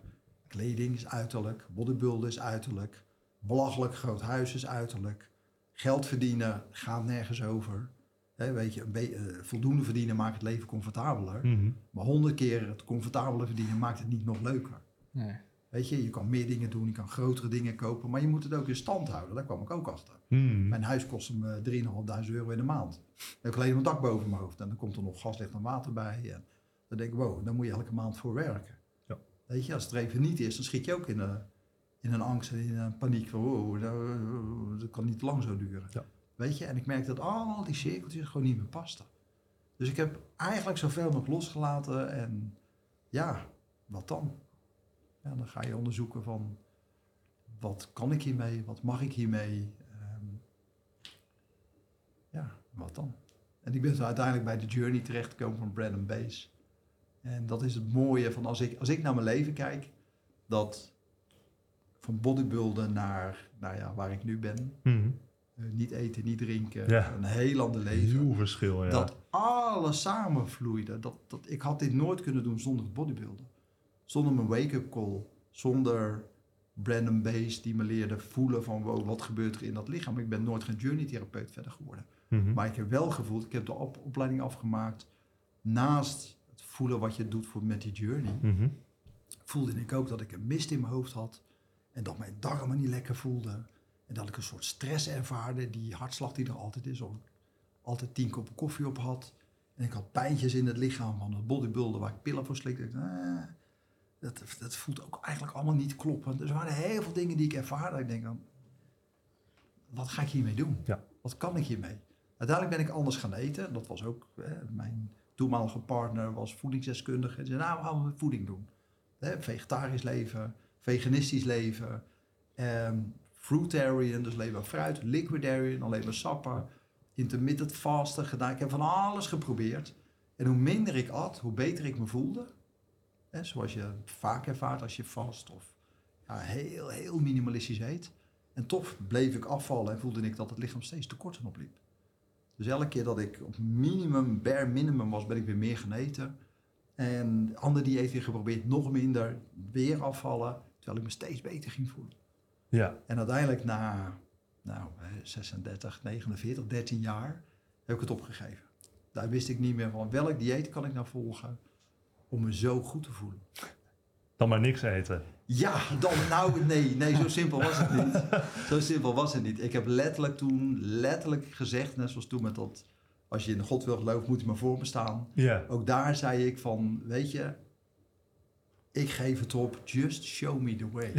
kleding is uiterlijk, bodybuilden is uiterlijk... belachelijk groot huis is uiterlijk... geld verdienen gaat nergens over. Hè, weet je, eh, voldoende verdienen maakt het leven comfortabeler. Mhm. Maar honderd keer het comfortabele verdienen maakt het niet nog leuker. Nee. Weet je, je kan meer dingen doen, je kan grotere dingen kopen... maar je moet het ook in stand houden. Daar kwam ik ook achter. Hmm. Mijn huis kostte me 3.500 euro in de maand. Dan heb ik alleen een dak boven mijn hoofd. En dan komt er nog gaslicht en water bij. En dan denk ik, wow, daar moet je elke maand voor werken. Ja. Weet je, als het er even niet is, dan schiet je ook in, een, in een angst en in een paniek van, wow, dat, dat kan niet lang zo duren. Ja. Weet je, en ik merk dat al die cirkeltjes gewoon niet meer pasten. Dus ik heb eigenlijk zoveel mogelijk losgelaten en ja, wat dan? Ja, dan ga je onderzoeken van, wat kan ik hiermee? Wat mag ik hiermee? Ehm, ja, wat dan? En ik ben uiteindelijk bij de journey terechtgekomen van Brandon Base. En dat is het mooie van als ik, als ik naar mijn leven kijk, dat van bodybuilden naar, nou ja, waar ik nu ben, Mhm. Niet eten, niet drinken, Ja. een heel ander leven. Heel verschil, ja. Dat alles samenvloeide. Dat, dat, ik had dit nooit kunnen doen zonder het bodybuilden. Zonder mijn wake-up call. Zonder Brandon Base die me leerde voelen van wow, wat gebeurt er in dat lichaam. Ik ben nooit geen journey therapeut verder geworden. Mhm. Maar ik heb wel gevoeld, ik heb de op- opleiding afgemaakt. Naast het voelen wat je doet voor, met die journey, Mhm. voelde ik ook dat ik een mist in mijn hoofd had. En dat mijn darmen niet lekker voelden. En dat ik een soort stress ervaarde, die hartslag die er altijd is. Of ik altijd tien koppen koffie op had. En ik had pijntjes in het lichaam van het bodybuilden waar ik pillen voor slikte. Ah, dat, dat voelt ook eigenlijk allemaal niet kloppend. Dus er waren heel veel dingen die ik ervaarde. Ik denk dan, wat ga ik hiermee doen? Ja. Wat kan ik hiermee? Uiteindelijk ben ik anders gaan eten. Dat was ook, hè, mijn toenmalige partner was voedingsdeskundige. En zei, nou, we gaan met voeding doen. Hè, vegetarisch leven, veganistisch leven, ehm, fruitarian, dus alleen maar fruit, liquidarian, alleen maar sappen, intermittent fasten gedaan. Ik heb van alles geprobeerd. En hoe minder ik at, hoe beter ik me voelde. Zoals je vaak ervaart als je vast of heel, heel minimalistisch eet. En toch bleef ik afvallen en voelde ik dat het lichaam steeds tekorten opliep. Dus elke keer dat ik op minimum, bare minimum was, ben ik weer meer gaan eten. En andere dieet weer geprobeerd, nog minder, weer afvallen, terwijl ik me steeds beter ging voelen. Ja. En uiteindelijk na nou, eh, 36, 49, 13 jaar heb ik het opgegeven. Daar wist ik niet meer van welk dieet kan ik nou volgen om me zo goed te voelen. Dan maar niks eten. Ja, dan nou, nee, nee, zo simpel was het niet. Zo simpel was het niet. Ik heb letterlijk toen, letterlijk gezegd, net zoals toen met dat, als je in God wil geloven, moet je maar voor me staan. Ja. Ook daar zei ik van, weet je, ik geef het op, just show me the way.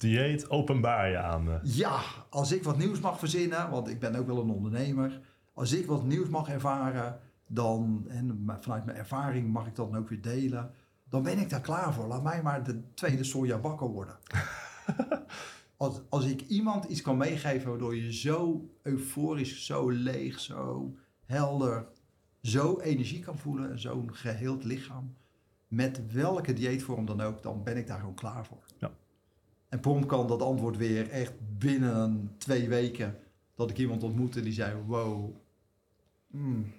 Dieet openbaar je aan me. Ja, als ik wat nieuws mag verzinnen, want ik ben ook wel een ondernemer. Als ik wat nieuws mag ervaren, dan, en vanuit mijn ervaring mag ik dat dan ook weer delen. Dan ben ik daar klaar voor. Laat mij maar de tweede soja bakker worden. als, als ik iemand iets kan meegeven waardoor je zo euforisch, zo leeg, zo helder, zo energie kan voelen en zo'n geheeld lichaam. Met welke dieetvorm dan ook, dan ben ik daar gewoon klaar voor. En prom kan dat antwoord weer echt binnen een twee weken dat ik iemand ontmoette die zei, wow, hmm,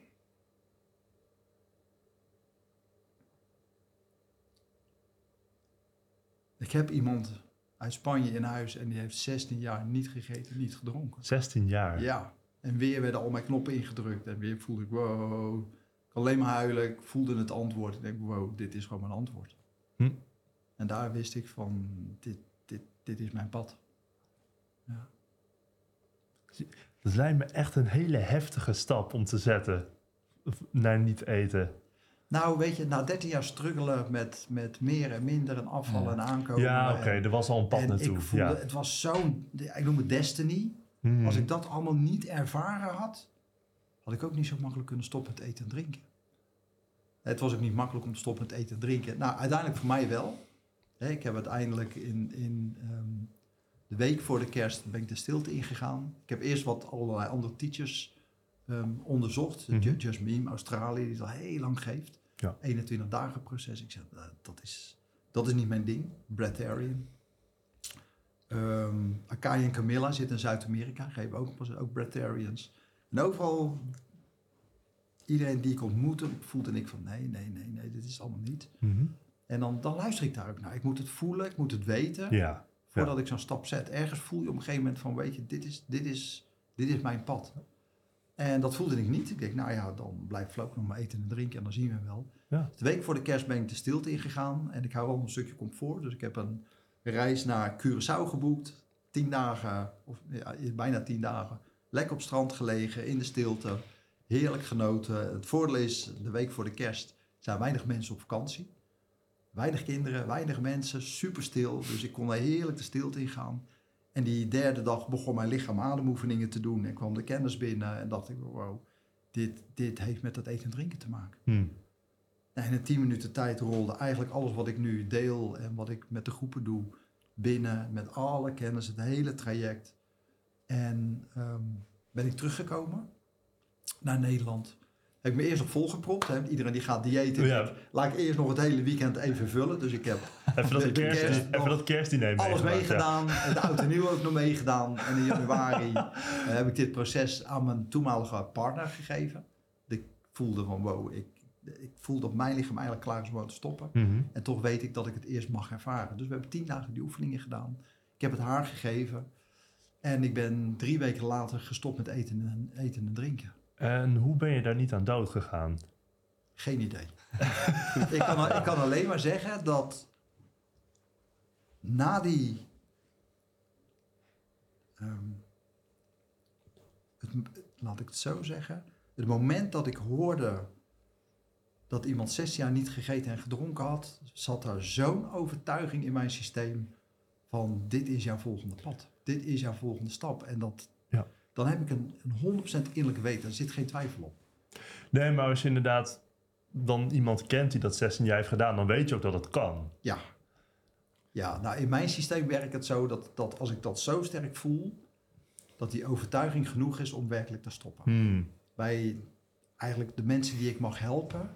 Ik heb iemand uit Spanje in huis en die heeft 16 jaar niet gegeten, niet gedronken. 16 jaar. Ja, en weer werden al mijn knoppen ingedrukt en weer voelde ik, wow, ik kon alleen maar huilen. Ik voelde het antwoord. Ik denk, wow, dit is gewoon mijn antwoord. Hm. En daar wist ik van, dit, dit, is mijn pad. Ja. Dat lijkt me echt een hele heftige stap om te zetten naar niet eten. Nou, weet je, na 13 jaar struggelen met, met meer en minder en afvallen Ja. en aankomen. Ja, oké, er was al een pad naartoe. ik voelde, ja. het was zo'n, ik noem het destiny. Hmm. Als ik dat allemaal niet ervaren had, had ik ook niet zo makkelijk kunnen stoppen met eten en drinken. Het was ook niet makkelijk om te stoppen met eten en drinken. Nou, uiteindelijk voor mij wel. Hè, Ik heb uiteindelijk in, in ehm, de week voor de kerst ben ik de stilte ingegaan. Ik heb eerst wat allerlei andere teachers ehm, onderzocht. Mhm. Ju- Just Meme, Australië, die het al heel lang geeft. Ja. 21 dagen proces. Ik zeg, "Nou, dat, is, dat is niet mijn ding. Breatharian. Ehm Akai en Camilla zitten in Zuid-Amerika, geven ook, ook breatharians. En overal, iedereen die ik ontmoette, voelde ik van nee, nee, nee, nee, dit is allemaal niet. Mhm. En dan, dan luister ik daar ook naar. Ik moet het voelen, ik moet het weten, Ja. voordat ik zo'n stap zet. Ergens voel je op een gegeven moment van, weet je, dit is, dit is, dit is mijn pad. En dat voelde ik niet. Ik denk, nou ja, dan blijf ik nog maar eten en drinken en dan zien we wel. Ja. De week voor de kerst ben ik de stilte ingegaan en ik hou wel een stukje comfort. Dus ik heb een reis naar Curaçao geboekt. Tien dagen, of ja, bijna tien dagen. Lekker op strand gelegen, in de stilte. Heerlijk genoten. Het voordeel is, de week voor de kerst zijn weinig mensen op vakantie. Weinig kinderen, weinig mensen, super stil. Dus ik kon daar heerlijk de stilte in gaan. En die derde dag begon mijn lichaam ademoefeningen te doen. En kwam de kennis binnen en dacht ik, wow, dit, dit heeft met dat eten en drinken te maken. Hmm. En in tien minuten tijd rolde eigenlijk alles wat ik nu deel en wat ik met de groepen doe binnen, met alle kennis, het hele traject. En ehm, ben ik teruggekomen naar Nederland. Heb ik me eerst op volgepropt. Hè. Iedereen die gaat diëten, Ja. laat ik eerst nog het hele weekend even vullen. Dus ik heb Even, dat De kerst, kerst even nog dat kerstdiner alles meegedaan. En de oud en nieuw ook nog meegedaan. En in januari eh, heb ik dit proces aan mijn toenmalige partner gegeven. Ik voelde van wow, ik, ik voelde op mijn lichaam eigenlijk klaar is om te stoppen. Ja. Mhm. En toch weet ik dat ik het eerst mag ervaren. Dus we hebben tien dagen die oefeningen gedaan. Ik heb het haar gegeven. En ik ben drie weken later gestopt met eten en, eten en drinken. En hoe ben je daar niet aan dood gegaan? Geen idee. ik, kan, ik kan alleen maar zeggen dat na die. ehm, laat ik het zo zeggen. Het moment dat ik hoorde dat iemand zes jaar niet gegeten en gedronken had, zat daar zo'n overtuiging in mijn systeem van dit is jouw volgende pad. Dit is jouw volgende stap. En dat. Dan heb ik een, een 100% innerlijke weten. Daar zit geen twijfel op. Nee, maar als je inderdaad dan iemand kent die dat 16 jaar heeft gedaan, dan weet je ook dat het kan. Ja. Ja, nou in mijn systeem werkt het zo dat, dat als ik dat zo sterk voel, dat die overtuiging genoeg is om werkelijk te stoppen. Hmm. Bij eigenlijk de mensen die ik mag helpen,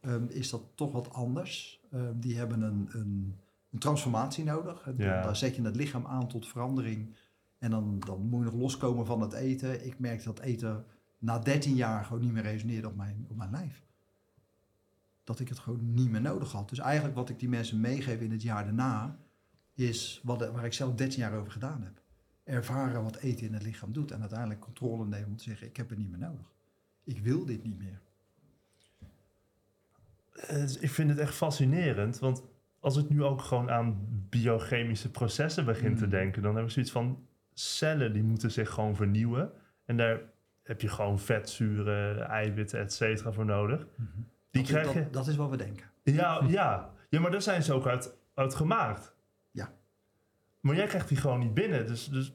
ehm, is dat toch wat anders. Ehm, die hebben een, een, een transformatie nodig. En Ja. Daar zet je het lichaam aan tot verandering. En dan, dan moet je nog loskomen van het eten. Ik merk dat eten na 13 jaar gewoon niet meer resoneerde op mijn, op mijn lijf. Dat ik het gewoon niet meer nodig had. Dus eigenlijk wat ik die mensen meegeef in het jaar daarna, is wat, waar ik zelf 13 jaar over gedaan heb. Ervaren wat eten in het lichaam doet. En uiteindelijk controle nemen om te zeggen, ik heb het niet meer nodig. Ik wil dit niet meer. Eh, Ik vind het echt fascinerend, want als ik nu ook gewoon aan biochemische processen begin te Mm. denken, dan heb ik zoiets van cellen die moeten zich gewoon vernieuwen. En daar heb je gewoon vetzuren, eiwitten, et cetera voor nodig. Die dat, krijg je. dat, dat is wat we denken. Ja, ja. ja, maar daar zijn ze ook uit, uit gemaakt. Ja. Maar jij krijgt die gewoon niet binnen. Dus, dus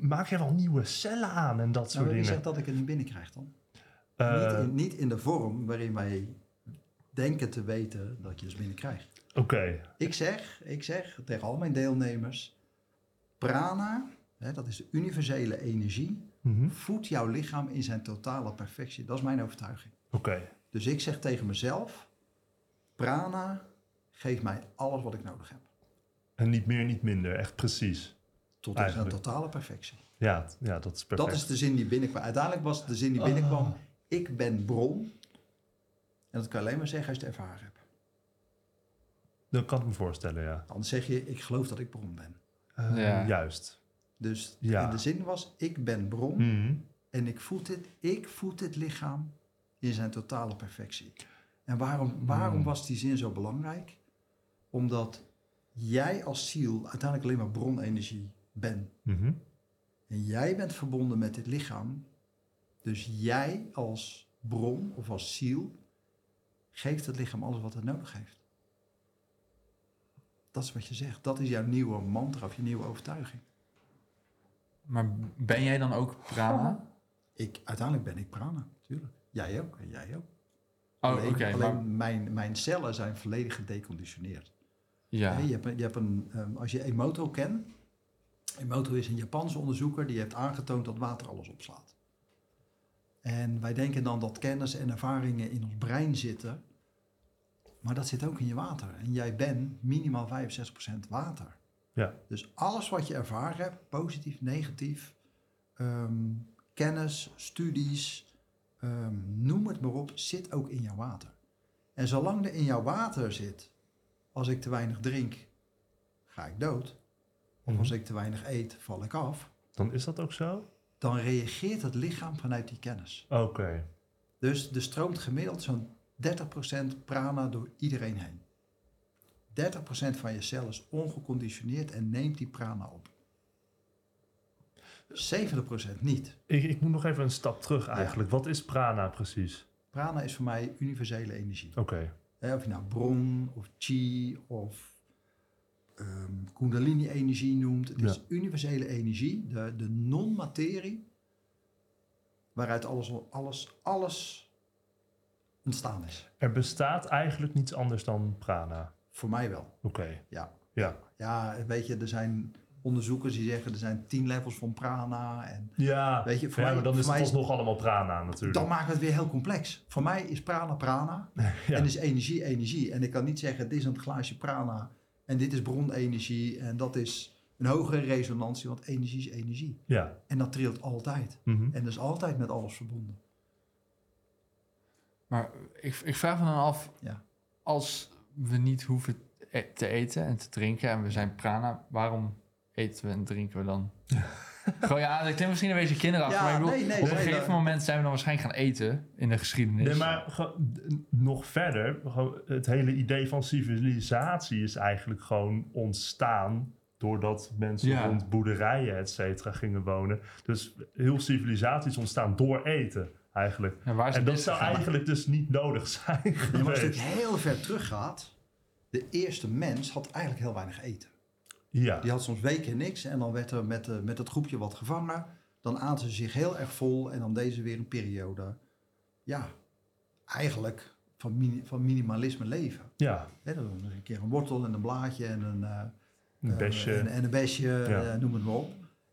maak je wel nieuwe cellen aan en dat soort Nou, wie dingen. zegt dat ik het niet binnenkrijg dan? Eh, niet, in, niet in de vorm waarin wij denken te weten dat je het binnenkrijgt. Oké. Ik zeg, ik zeg tegen al mijn deelnemers, prana, hè, dat is de universele energie, Mhm. voedt jouw lichaam in zijn totale perfectie. Dat is mijn overtuiging. Oké. Dus ik zeg tegen mezelf, prana geeft mij alles wat ik nodig heb. En niet meer, niet minder. Echt prezees. Tot in Eigenlijk. totale perfectie. Ja, ja, dat is perfect. Dat is de zin die binnenkwam. Uiteindelijk was het de zin die binnenkwam. Ah. Ik ben bron. En dat kan je alleen maar zeggen als je het ervaren hebt. Dat kan ik me voorstellen, ja. Anders zeg je, ik geloof dat ik bron ben. Eh, Ja. Juist. Dus Ja. de zin was, ik ben bron. Mhm. En ik voed dit, ik voed dit lichaam in zijn totale perfectie. En waarom, waarom Hmm. was die zin zo belangrijk? Omdat jij als ziel uiteindelijk alleen maar bronenergie bent. Mhm. En jij bent verbonden met dit lichaam. Dus jij als bron of als ziel geeft het lichaam alles wat het nodig heeft. Dat is wat je zegt. Dat is jouw nieuwe mantra of je nieuwe overtuiging. Maar ben jij dan ook prana? Ik, uiteindelijk ben ik prana, natuurlijk. Jij ook en jij ook. Oh, oké. maar- mijn, mijn cellen zijn volledig gedeconditioneerd. ja. Je hebt, je hebt een, ehm, als je Emoto kent, Emoto is een Japanse onderzoeker die heeft aangetoond dat water alles opslaat. En wij denken dan dat kennis en ervaringen in ons brein zitten, maar dat zit ook in je water. En jij bent minimaal 65% water. Ja. Dus alles wat je ervaren hebt, positief, negatief, ehm, kennis, studies, ehm, noem het maar op, zit ook in jouw water. En zolang er in jouw water zit, als ik te weinig drink, ga ik dood. Of Mhm. als ik te weinig eet, val ik af. Dan is dat ook zo? Dan reageert het lichaam vanuit die kennis. Oké. Dus er stroomt gemiddeld zo'n 30% prana door iedereen heen. 30% van je cel is ongeconditioneerd en neemt die prana op. 70% niet. Ik, ik moet nog even een stap terug eigenlijk. Wat is prana precies? Prana is voor mij universele energie. Oké. Of je nou bron of chi of ehm, kundalini-energie noemt. Het is universele energie, de, de non-materie, waaruit alles, alles, alles ontstaan is. Er bestaat eigenlijk niets anders dan prana. Voor mij wel, Oké. ja. Ja. Ja, weet je, er zijn onderzoekers die zeggen er zijn tien levels van prana. En Ja. weet je, voor ja, mij, maar dan is het alsnog allemaal prana natuurlijk. dan maakt het weer heel complex. Voor mij is prana prana Ja. en is energie energie. En ik kan niet zeggen, dit is een glaasje prana en dit is bronenergie en dat is een hogere resonantie, want energie is energie. Ja. En dat trilt altijd. Mhm. En dat is altijd met alles verbonden. Maar ik, ik vraag me dan af, Ja. als we niet hoeven e- te eten en te drinken en we zijn prana, waarom eten we en drinken we dan? Gewoon ja, ik denk misschien een beetje kinderachtig, Ja, maar ik bedoel, nee, nee, op een nee, gegeven dat- moment zijn we dan waarschijnlijk gaan eten in de geschiedenis. Nee, maar nog verder, het hele idee van civilisatie is eigenlijk gewoon ontstaan doordat mensen Ja. rond boerderijen, et cetera, gingen wonen. Dus heel civilisatie is ontstaan door eten, eigenlijk. Ja, waar is En dat zou eigenlijk dus niet nodig zijn maar als je heel ver teruggaat, de eerste mens had eigenlijk heel weinig eten. Ja, Die had soms weken niks en dan werd er met, eh, met het groepje wat gevangen. Dan aten ze zich heel erg vol en dan deden ze weer een periode, ja, eigenlijk van, mini- van minimalisme leven. ja, Hè, dan een keer een wortel en een blaadje en een, eh, een eh, besje. en, en een besje, Ja. eh, noem het maar op.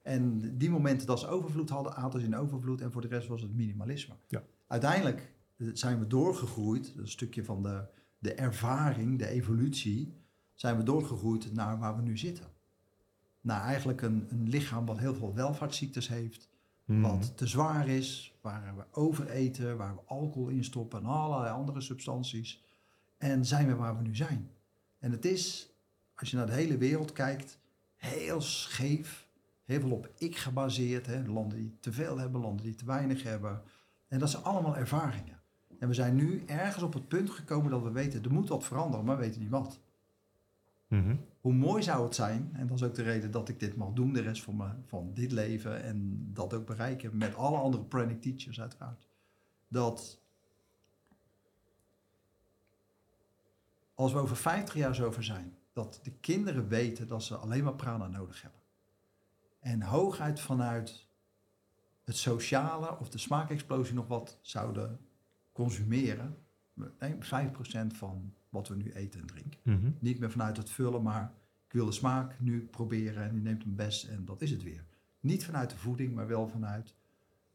En die momenten dat ze overvloed hadden, aten ze in overvloed en voor de rest was het minimalisme. Ja. Uiteindelijk eh, zijn we doorgegroeid, een stukje van de, de ervaring, de evolutie, zijn we doorgegroeid naar waar we nu zitten. Naar eigenlijk een, een lichaam wat heel veel welvaartsziektes heeft, Mhm. wat te zwaar is, waar we overeten, waar we alcohol in stoppen en allerlei andere substanties. En zijn we waar we nu zijn. En het is, als je naar de hele wereld kijkt, heel scheef. Heel veel op ik gebaseerd. Hè? Landen die te veel hebben, landen die te weinig hebben. En dat zijn allemaal ervaringen. En we zijn nu ergens op het punt gekomen dat we weten, er moet wat veranderen, maar we weten niet wat. Mhm. Hoe mooi zou het zijn, en dat is ook de reden dat ik dit mag doen, de rest van, mijn, van dit leven en dat ook bereiken met alle andere pranic teachers uiteraard. Dat als we over 50 jaar zo over zijn, dat de kinderen weten dat ze alleen maar prana nodig hebben. En hooguit vanuit het sociale of de smaakexplosie nog wat zouden consumeren. Nee, 5% van wat we nu eten en drinken. Mhm. Niet meer vanuit het vullen, maar ik wil de smaak nu proberen en die neemt een best en dat is het weer. Niet vanuit de voeding, maar wel vanuit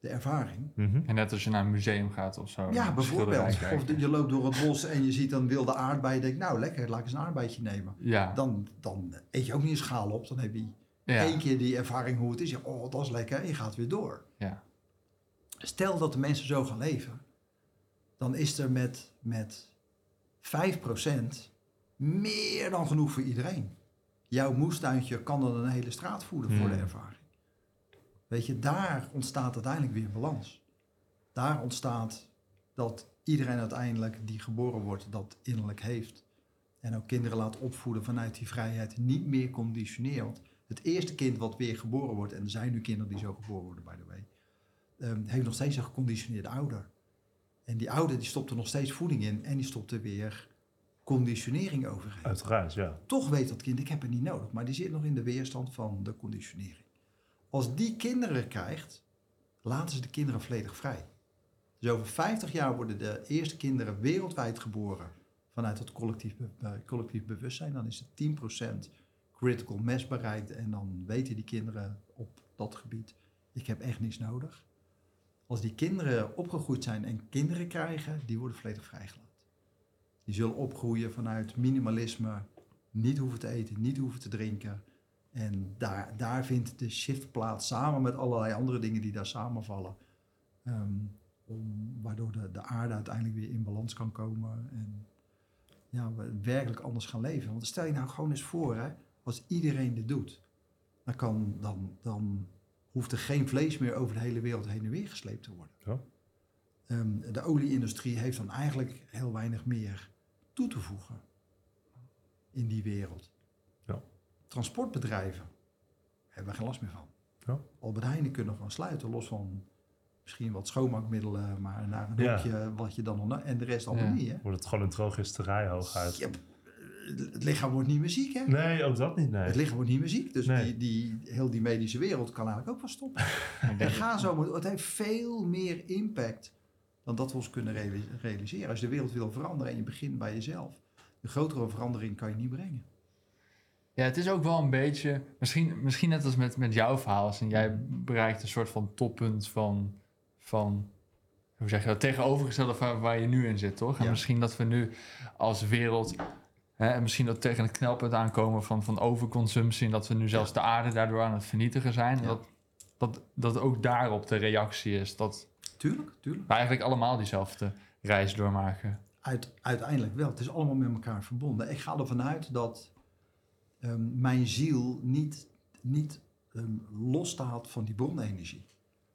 de ervaring. Mhm. En net als je naar een museum gaat of zo. Ja, bijvoorbeeld. Of je loopt door het bos en je ziet een wilde aardbei. Je denkt, nou lekker, laat ik eens een aardbeidje nemen. Ja, Dan, dan eet je ook niet een schaal op. Dan heb je ja. één keer die ervaring hoe het is. Je, oh, dat is lekker. En je gaat weer door. ja. Stel dat de mensen zo gaan leven. Dan is er met, met 5% meer dan genoeg voor iedereen. Jouw moestuintje kan dan een hele straat voeden voor de Hmm. ervaring. Weet je, daar ontstaat uiteindelijk weer balans. Daar ontstaat dat iedereen uiteindelijk die geboren wordt, dat innerlijk heeft. En ook kinderen laat opvoeden vanuit die vrijheid. Niet meer conditioneren. Het eerste kind wat weer geboren wordt, en er zijn nu kinderen die zo geboren worden, by the way, ehm, heeft nog steeds een geconditioneerde ouder. En die ouder die stopt er nog steeds voeding in en die stopt er weer conditionering overheen. Uiteraard, ja. Toch weet dat kind, ik heb het niet nodig, maar die zit nog in de weerstand van de conditionering. Als die kinderen krijgt, laten ze de kinderen volledig vrij. Dus over 50 jaar worden de eerste kinderen wereldwijd geboren vanuit het collectief, collectief bewustzijn. Dan is het 10% critical mass bereikt en dan weten die kinderen op dat gebied, ik heb echt niets nodig. Als die kinderen opgegroeid zijn en kinderen krijgen, die worden volledig vrijgelaten. Die zullen opgroeien vanuit minimalisme, niet hoeven te eten, niet hoeven te drinken. En daar, daar vindt de shift plaats samen met allerlei andere dingen die daar samenvallen. Om, waardoor de, de aarde uiteindelijk weer in balans kan komen. En ja, we werkelijk anders gaan leven. Want stel je nou gewoon eens voor, hè, als iedereen dit doet, dan, kan, dan, dan hoeft er geen vlees meer over de hele wereld heen en weer gesleept te worden. Ja. Ehm, de olieindustrie heeft dan eigenlijk heel weinig meer toe te voegen in die wereld. Ja. Transportbedrijven hebben we geen last meer van. Ja. Albert Heijn kunnen gewoon sluiten, los van misschien wat schoonmaakmiddelen, maar naar een Ja. hoekje wat je dan nog... En de rest allemaal Ja. niet, hè? Wordt het gewoon een drogisterij hooguit. Ja, het lichaam wordt niet meer ziek, hè? Nee, ook dat niet, nee. Het lichaam wordt niet meer ziek. Dus Nee. die, die, heel die medische wereld kan eigenlijk ook wel stoppen. en ga zo, het heeft veel meer impact dan dat we ons kunnen reali- realiseren. Als je de wereld wil veranderen en je begint bij jezelf, de grotere verandering kan je niet brengen. Ja, het is ook wel een beetje, misschien, misschien net als met, met jouw verhaal, als en jij bereikt een soort van toppunt van, van hoe zeg je dat, tegenovergestelde van waar je nu in zit, toch? En Ja. misschien dat we nu als wereld, hè, en misschien dat tegen het knelpunt aankomen van, van overconsumptie en dat we nu zelfs de aarde daardoor aan het vernietigen zijn. Ja. dat, dat, dat ook daarop de reactie is, dat Tuurlijk, tuurlijk. we eigenlijk allemaal diezelfde reis doormaken. Uit, uiteindelijk wel. Het is allemaal met elkaar verbonden. Ik ga ervan uit dat ehm, mijn ziel niet, niet ehm, losstaat van die bronenergie.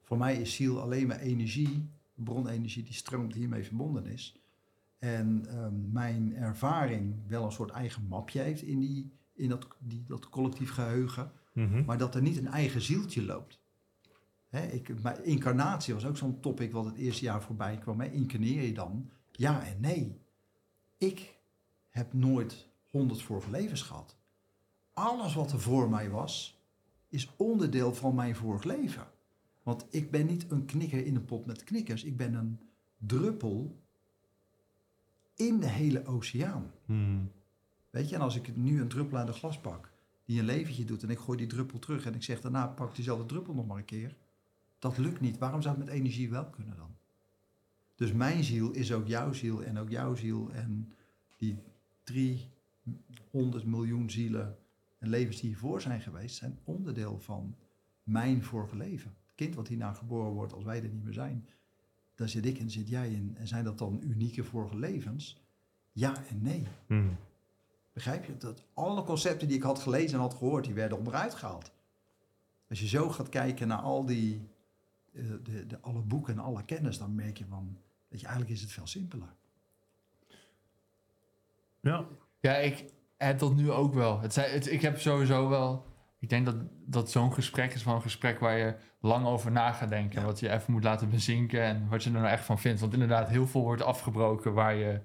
Voor mij is ziel alleen maar energie, bronenergie die stroomt hiermee verbonden is. En ehm, mijn ervaring wel een soort eigen mapje heeft in, die, in dat, die, dat collectief geheugen. Mhm. Maar dat er niet een eigen zieltje loopt. Hè, ik, mijn incarnatie was ook zo'n topic wat het eerste jaar voorbij kwam. Hè. Incarneer je dan? Ja en nee. Ik heb nooit honderd vorige levens gehad. Alles wat er voor mij was, is onderdeel van mijn vorig leven. Want ik ben niet een knikker in een pot met knikkers. Ik ben een druppel in de hele oceaan. Mhm. Weet je, en als ik nu een druppel uit een glas pak, die een leventje doet en ik gooi die druppel terug en ik zeg daarna pak diezelfde druppel nog maar een keer. Dat lukt niet. Waarom zou het met energie wel kunnen dan? Dus mijn ziel is ook jouw ziel en ook jouw ziel en die 300 miljoen zielen en levens die hiervoor zijn geweest, zijn onderdeel van mijn vorige leven. Het kind wat hierna geboren wordt als wij er niet meer zijn, daar zit ik en zit jij in. En zijn dat dan unieke vorige levens? Ja en nee. Mhm. Begrijp je? Dat alle concepten die ik had gelezen en had gehoord, die werden onderuit gehaald. Als je zo gaat kijken naar al die, eh, de, de, alle boeken en alle kennis, dan merk je van, weet je, eigenlijk is het veel simpeler. Ja, Ja, ik heb dat nu ook wel. Het, zijn- het, ik heb sowieso wel. Ik denk dat, dat zo'n gesprek is wel een gesprek waar je lang over na gaat denken. Ja. Wat je even moet laten bezinken en wat je er nou echt van vindt. Want inderdaad, heel veel wordt afgebroken waar je.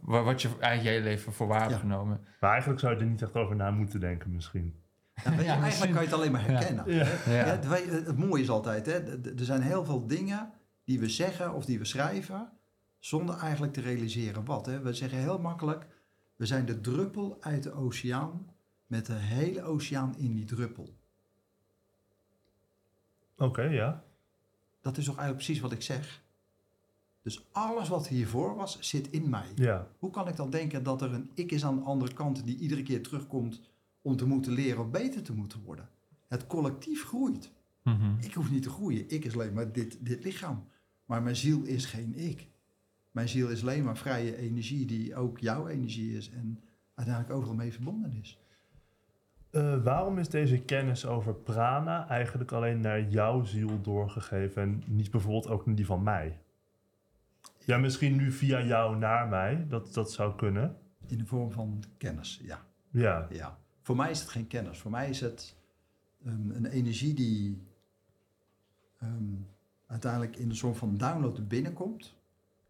Waar, wat je eigenlijk je hele leven voor waar hebt Ja. genomen. maar eigenlijk zou je er niet echt over na moeten denken misschien. Ja, weet je, Ja, eigenlijk kan je het alleen maar herkennen. Ja. hè? Ja. Ja, het, het mooie is altijd, hè, er zijn heel veel dingen die we zeggen of die we schrijven, zonder eigenlijk te realiseren wat. Hè. We zeggen heel makkelijk, we zijn de druppel uit de oceaan met de hele oceaan in die druppel. Oké, ja. Dat is toch eigenlijk precies wat ik zeg? Dus alles wat hiervoor was, zit in mij. Ja, Hoe kan ik dan denken dat er een ik is aan de andere kant die iedere keer terugkomt om te moeten leren of beter te moeten worden? Het collectief groeit. Mhm. Ik hoef niet te groeien. Ik is alleen maar dit, dit lichaam. Maar mijn ziel is geen ik. Mijn ziel is alleen maar vrije energie die ook jouw energie is en uiteindelijk overal mee verbonden is. Eh, waarom is deze kennis over prana eigenlijk alleen naar jouw ziel doorgegeven en niet bijvoorbeeld ook naar die van mij? Ja, misschien nu via jou naar mij, dat, dat zou kunnen. In de vorm van kennis, ja. Ja, ja. Voor mij is het geen kennis. Voor mij is het ehm, een energie die ehm, uiteindelijk in een soort van download binnenkomt.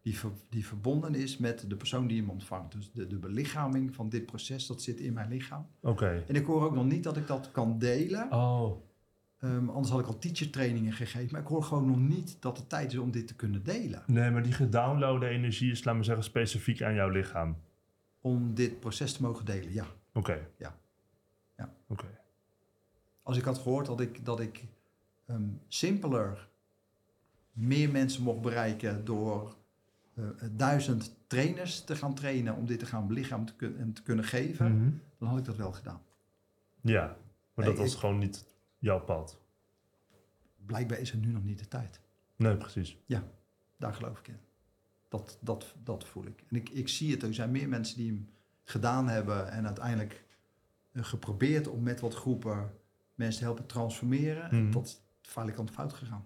Die, ver- die verbonden is met de persoon die hem ontvangt. Dus de, de belichaming van dit proces, dat zit in mijn lichaam. oké. En ik hoor ook nog niet dat ik dat kan delen. Oh, Ehm, anders had ik al teacher trainingen gegeven. Maar ik hoor gewoon nog niet dat het tijd is om dit te kunnen delen. nee, maar die gedownloade energie is, laat me zeggen, specifiek aan jouw lichaam. Om dit proces te mogen delen, ja. Oké. Ja. Ja. Oké. Als ik had gehoord dat ik, dat ik ehm, simpeler meer mensen mocht bereiken door duizend trainers te gaan trainen om dit te gaan belichamen te en te kunnen geven, Mhm. dan had ik dat wel gedaan. Ja, maar dat was ik- gewoon niet jouw pad. Blijkbaar is er nu nog niet de tijd. Nee, precies. Daar geloof ik in. Dat, dat, dat voel ik. En ik, ik zie het. Er zijn meer mensen die hem gedaan hebben en uiteindelijk eh, geprobeerd om met wat groepen mensen te helpen transformeren. En Mhm. dat is de fout gegaan.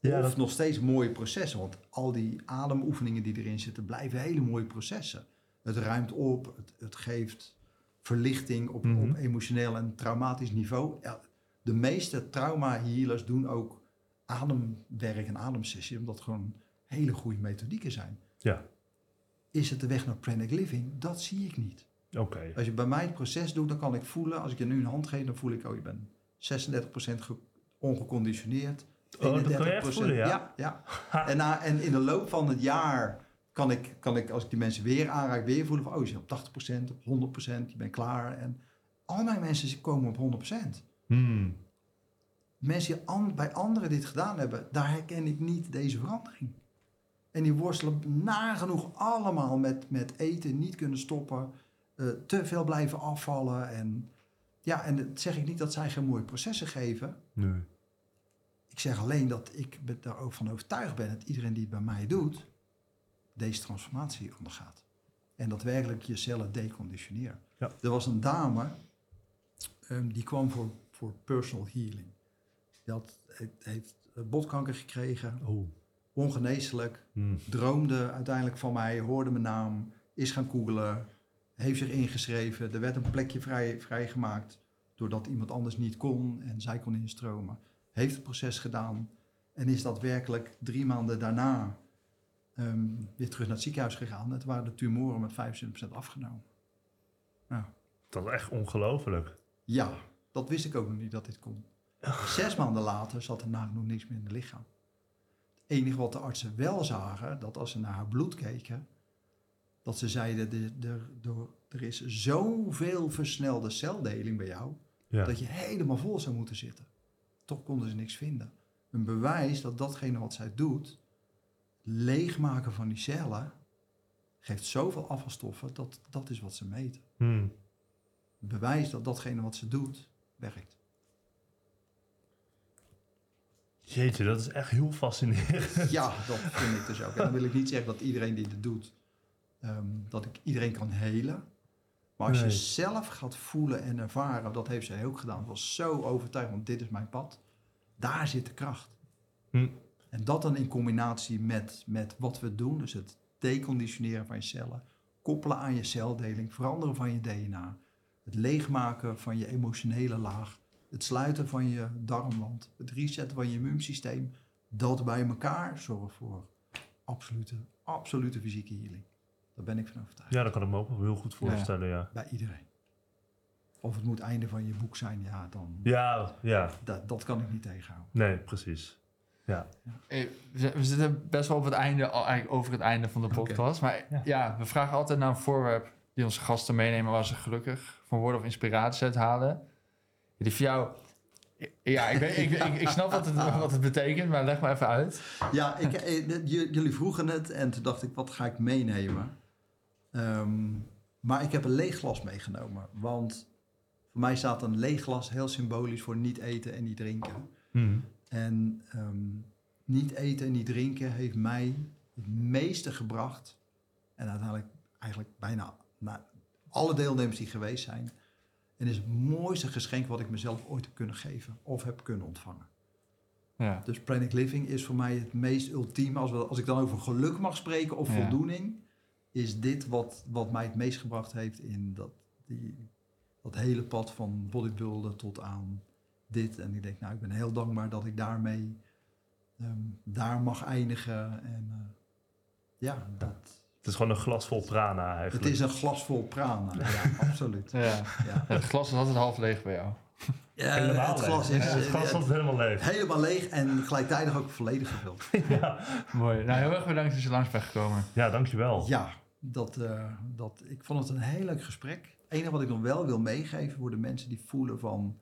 Ja, of dat, nog steeds mooie processen, want al die ademoefeningen die erin zitten blijven hele mooie processen. Het ruimt op, het, het geeft verlichting op, Mhm. op emotioneel en traumatisch niveau. Ja, de meeste trauma-healers doen ook ademwerk en ademsessies, omdat het gewoon hele goede methodieken zijn. Ja. Is het de weg naar pranic living? Dat zie ik niet. oké. Als je bij mij het proces doet, dan kan ik voelen, als ik je nu een hand geef, dan voel ik, oh je bent 36% ge- ongeconditioneerd. Oh, dat kan je echt 31%. voelen, ja? Ja, ja. En, na, en in de loop van het jaar kan ik, kan ik, als ik die mensen weer aanraak, weer voelen van, oh je zit op 80%, op 100%, je bent klaar. En al mijn mensen komen op 100%. Hmm. Mensen die an- bij anderen dit gedaan hebben, daar herken ik niet deze verandering. En die worstelen nagenoeg allemaal met, met eten, niet kunnen stoppen, eh, te veel blijven afvallen. En ja, en dat zeg ik niet dat zij geen mooie processen geven. Nu. Ik zeg alleen dat ik daar ook van overtuigd ben dat iedereen die het bij mij doet, deze transformatie ondergaat. En dat werkelijk je cellen deconditioneren. Ja. Er was een dame, ehm, die kwam voor, voor personal healing. Die had, heeft, heeft botkanker gekregen, Oh. ongeneeslijk. Hmm. Droomde uiteindelijk van mij, hoorde mijn naam, is gaan googlen, heeft zich ingeschreven. Er werd een plekje vrij, vrijgemaakt doordat iemand anders niet kon en zij kon instromen. Heeft het proces gedaan en is daadwerkelijk drie maanden daarna ehm, weer terug naar het ziekenhuis gegaan. Het waren de tumoren met 25% afgenomen. Nou, Dat is echt ongelooflijk. ja, dat wist ik ook nog niet dat dit kon. Zes maanden later zat er nagenoeg niks meer in het lichaam. Het enige wat de artsen wel zagen, dat als ze naar haar bloed keken, dat ze zeiden, er, is zoveel versnelde celdeling bij jou, Ja. dat je helemaal vol zou moeten zitten. Toch konden ze niks vinden. Een bewijs dat datgene wat zij doet, leegmaken van die cellen, geeft zoveel afvalstoffen, dat dat is wat ze meten. Hmm. Bewijs dat datgene wat ze doet, werkt. Jeetje, dat is echt heel fascinerend. Ja, dat vind ik dus ook. En dan wil ik niet zeggen dat iedereen die dit doet, ehm, dat ik iedereen kan helen. Maar als Nee. je zelf gaat voelen en ervaren, dat heeft zij ook gedaan. Was zo overtuigd, want dit is mijn pad. Daar zit de kracht. Hm. En dat dan in combinatie met, met wat we doen, dus het deconditioneren van je cellen, koppelen aan je celdeling, veranderen van je DNA, het leegmaken van je emotionele laag, het sluiten van je darmwand, het resetten van je immuunsysteem, dat bij elkaar zorgt voor absolute, absolute fysieke healing. Daar ben ik van overtuigd. Ja, dat kan ik me ook heel goed voorstellen, ja. Bij iedereen. Of het moet einde van je boek zijn, ja, dan. Ja, ja. Dat, dat kan ik niet tegenhouden. Nee, precies. Ja. Hey, we zitten best wel op het einde, eigenlijk over het einde van de podcast. Maar Ja. ja. we vragen altijd naar een voorwerp die onze gasten meenemen waar ze gelukkig van worden of inspiratie uit halen. Die voor jou Ja, ik, weet, ik, ik, ik snap wat het, wat het betekent, maar leg maar even uit. Ja, ik, eh, jullie vroegen het en toen dacht ik, wat ga ik meenemen? Ehm, maar ik heb een leeg glas meegenomen. Want voor mij staat een leeg glas heel symbolisch voor niet eten en niet drinken. Mhm. En ehm, niet eten en niet drinken heeft mij het meeste gebracht. En uiteindelijk eigenlijk bijna na alle deelnemers die geweest zijn. En is het mooiste geschenk wat ik mezelf ooit heb kunnen geven of heb kunnen ontvangen. Ja. Dus Planet Living is voor mij het meest ultieme. Als, we, als ik dan over geluk mag spreken of Ja. voldoening, is dit wat, wat mij het meest gebracht heeft in dat, die, dat hele pad van bodybuilden tot aan dit. En ik denk, nou, ik ben heel dankbaar dat ik daarmee ehm, daar mag eindigen. En eh, ja, dat, Het is gewoon een glas vol prana het eigenlijk. is een glas vol prana. Ja, absoluut. Ja. Ja. Het glas is altijd half leeg bij jou. Ja, Helemaal het glas leeg. is Ja, het glas was helemaal leeg. helemaal leeg en gelijktijdig ook volledig gevuld. Mooi. Nou, heel erg bedankt dat je langs bent gekomen. Ja, dankjewel. Ja, dat, eh, dat, ik vond het een heel leuk gesprek. Het enige wat ik nog wel wil meegeven voor de mensen die voelen van...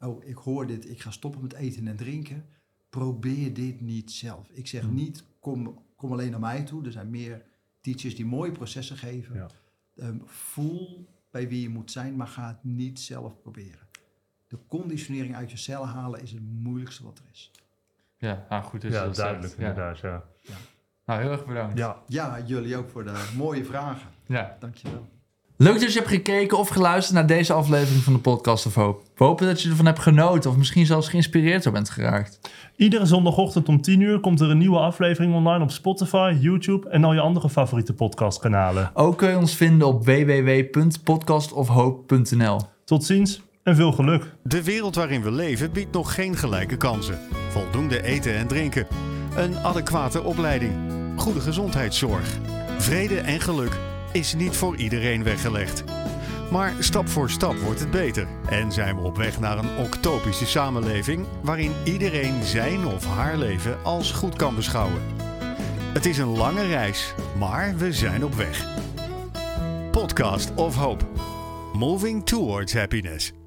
oh, ik hoor dit, ik ga stoppen met eten en drinken. Probeer dit niet zelf. Ik zeg Hmm. niet, kom, kom alleen naar mij toe. Er zijn meer teachers die mooie processen geven. Ja. Ehm, voel bij wie je moet zijn, maar ga het niet zelf proberen. De conditionering uit je cellen halen is het moeilijkste wat er is. Ja, nou goed. dat je Ja, dat duidelijk zegt. Ja. inderdaad. Ja. Nou, heel erg bedankt. ja, Ja, jullie ook voor de mooie vragen. ja. Dankjewel. Leuk dat je hebt gekeken of geluisterd naar deze aflevering van de Podcast of Hope. We hopen dat je ervan hebt genoten of misschien zelfs geïnspireerd door bent geraakt. Iedere zondagochtend om 10 uur komt er een nieuwe aflevering online op Spotify, YouTube en al je andere favoriete podcastkanalen. Ook kun je ons vinden op www.podcastofhope.nl. Tot ziens en veel geluk. De wereld waarin we leven biedt nog geen gelijke kansen. Voldoende eten en drinken. Een adequate opleiding. Goede gezondheidszorg. Vrede en geluk is niet voor iedereen weggelegd. Maar stap voor stap wordt het beter. En zijn we op weg naar een octopische samenleving waarin iedereen zijn of haar leven als goed kan beschouwen. Het is een lange reis, maar we zijn op weg. Podcast of Hope. Moving towards happiness.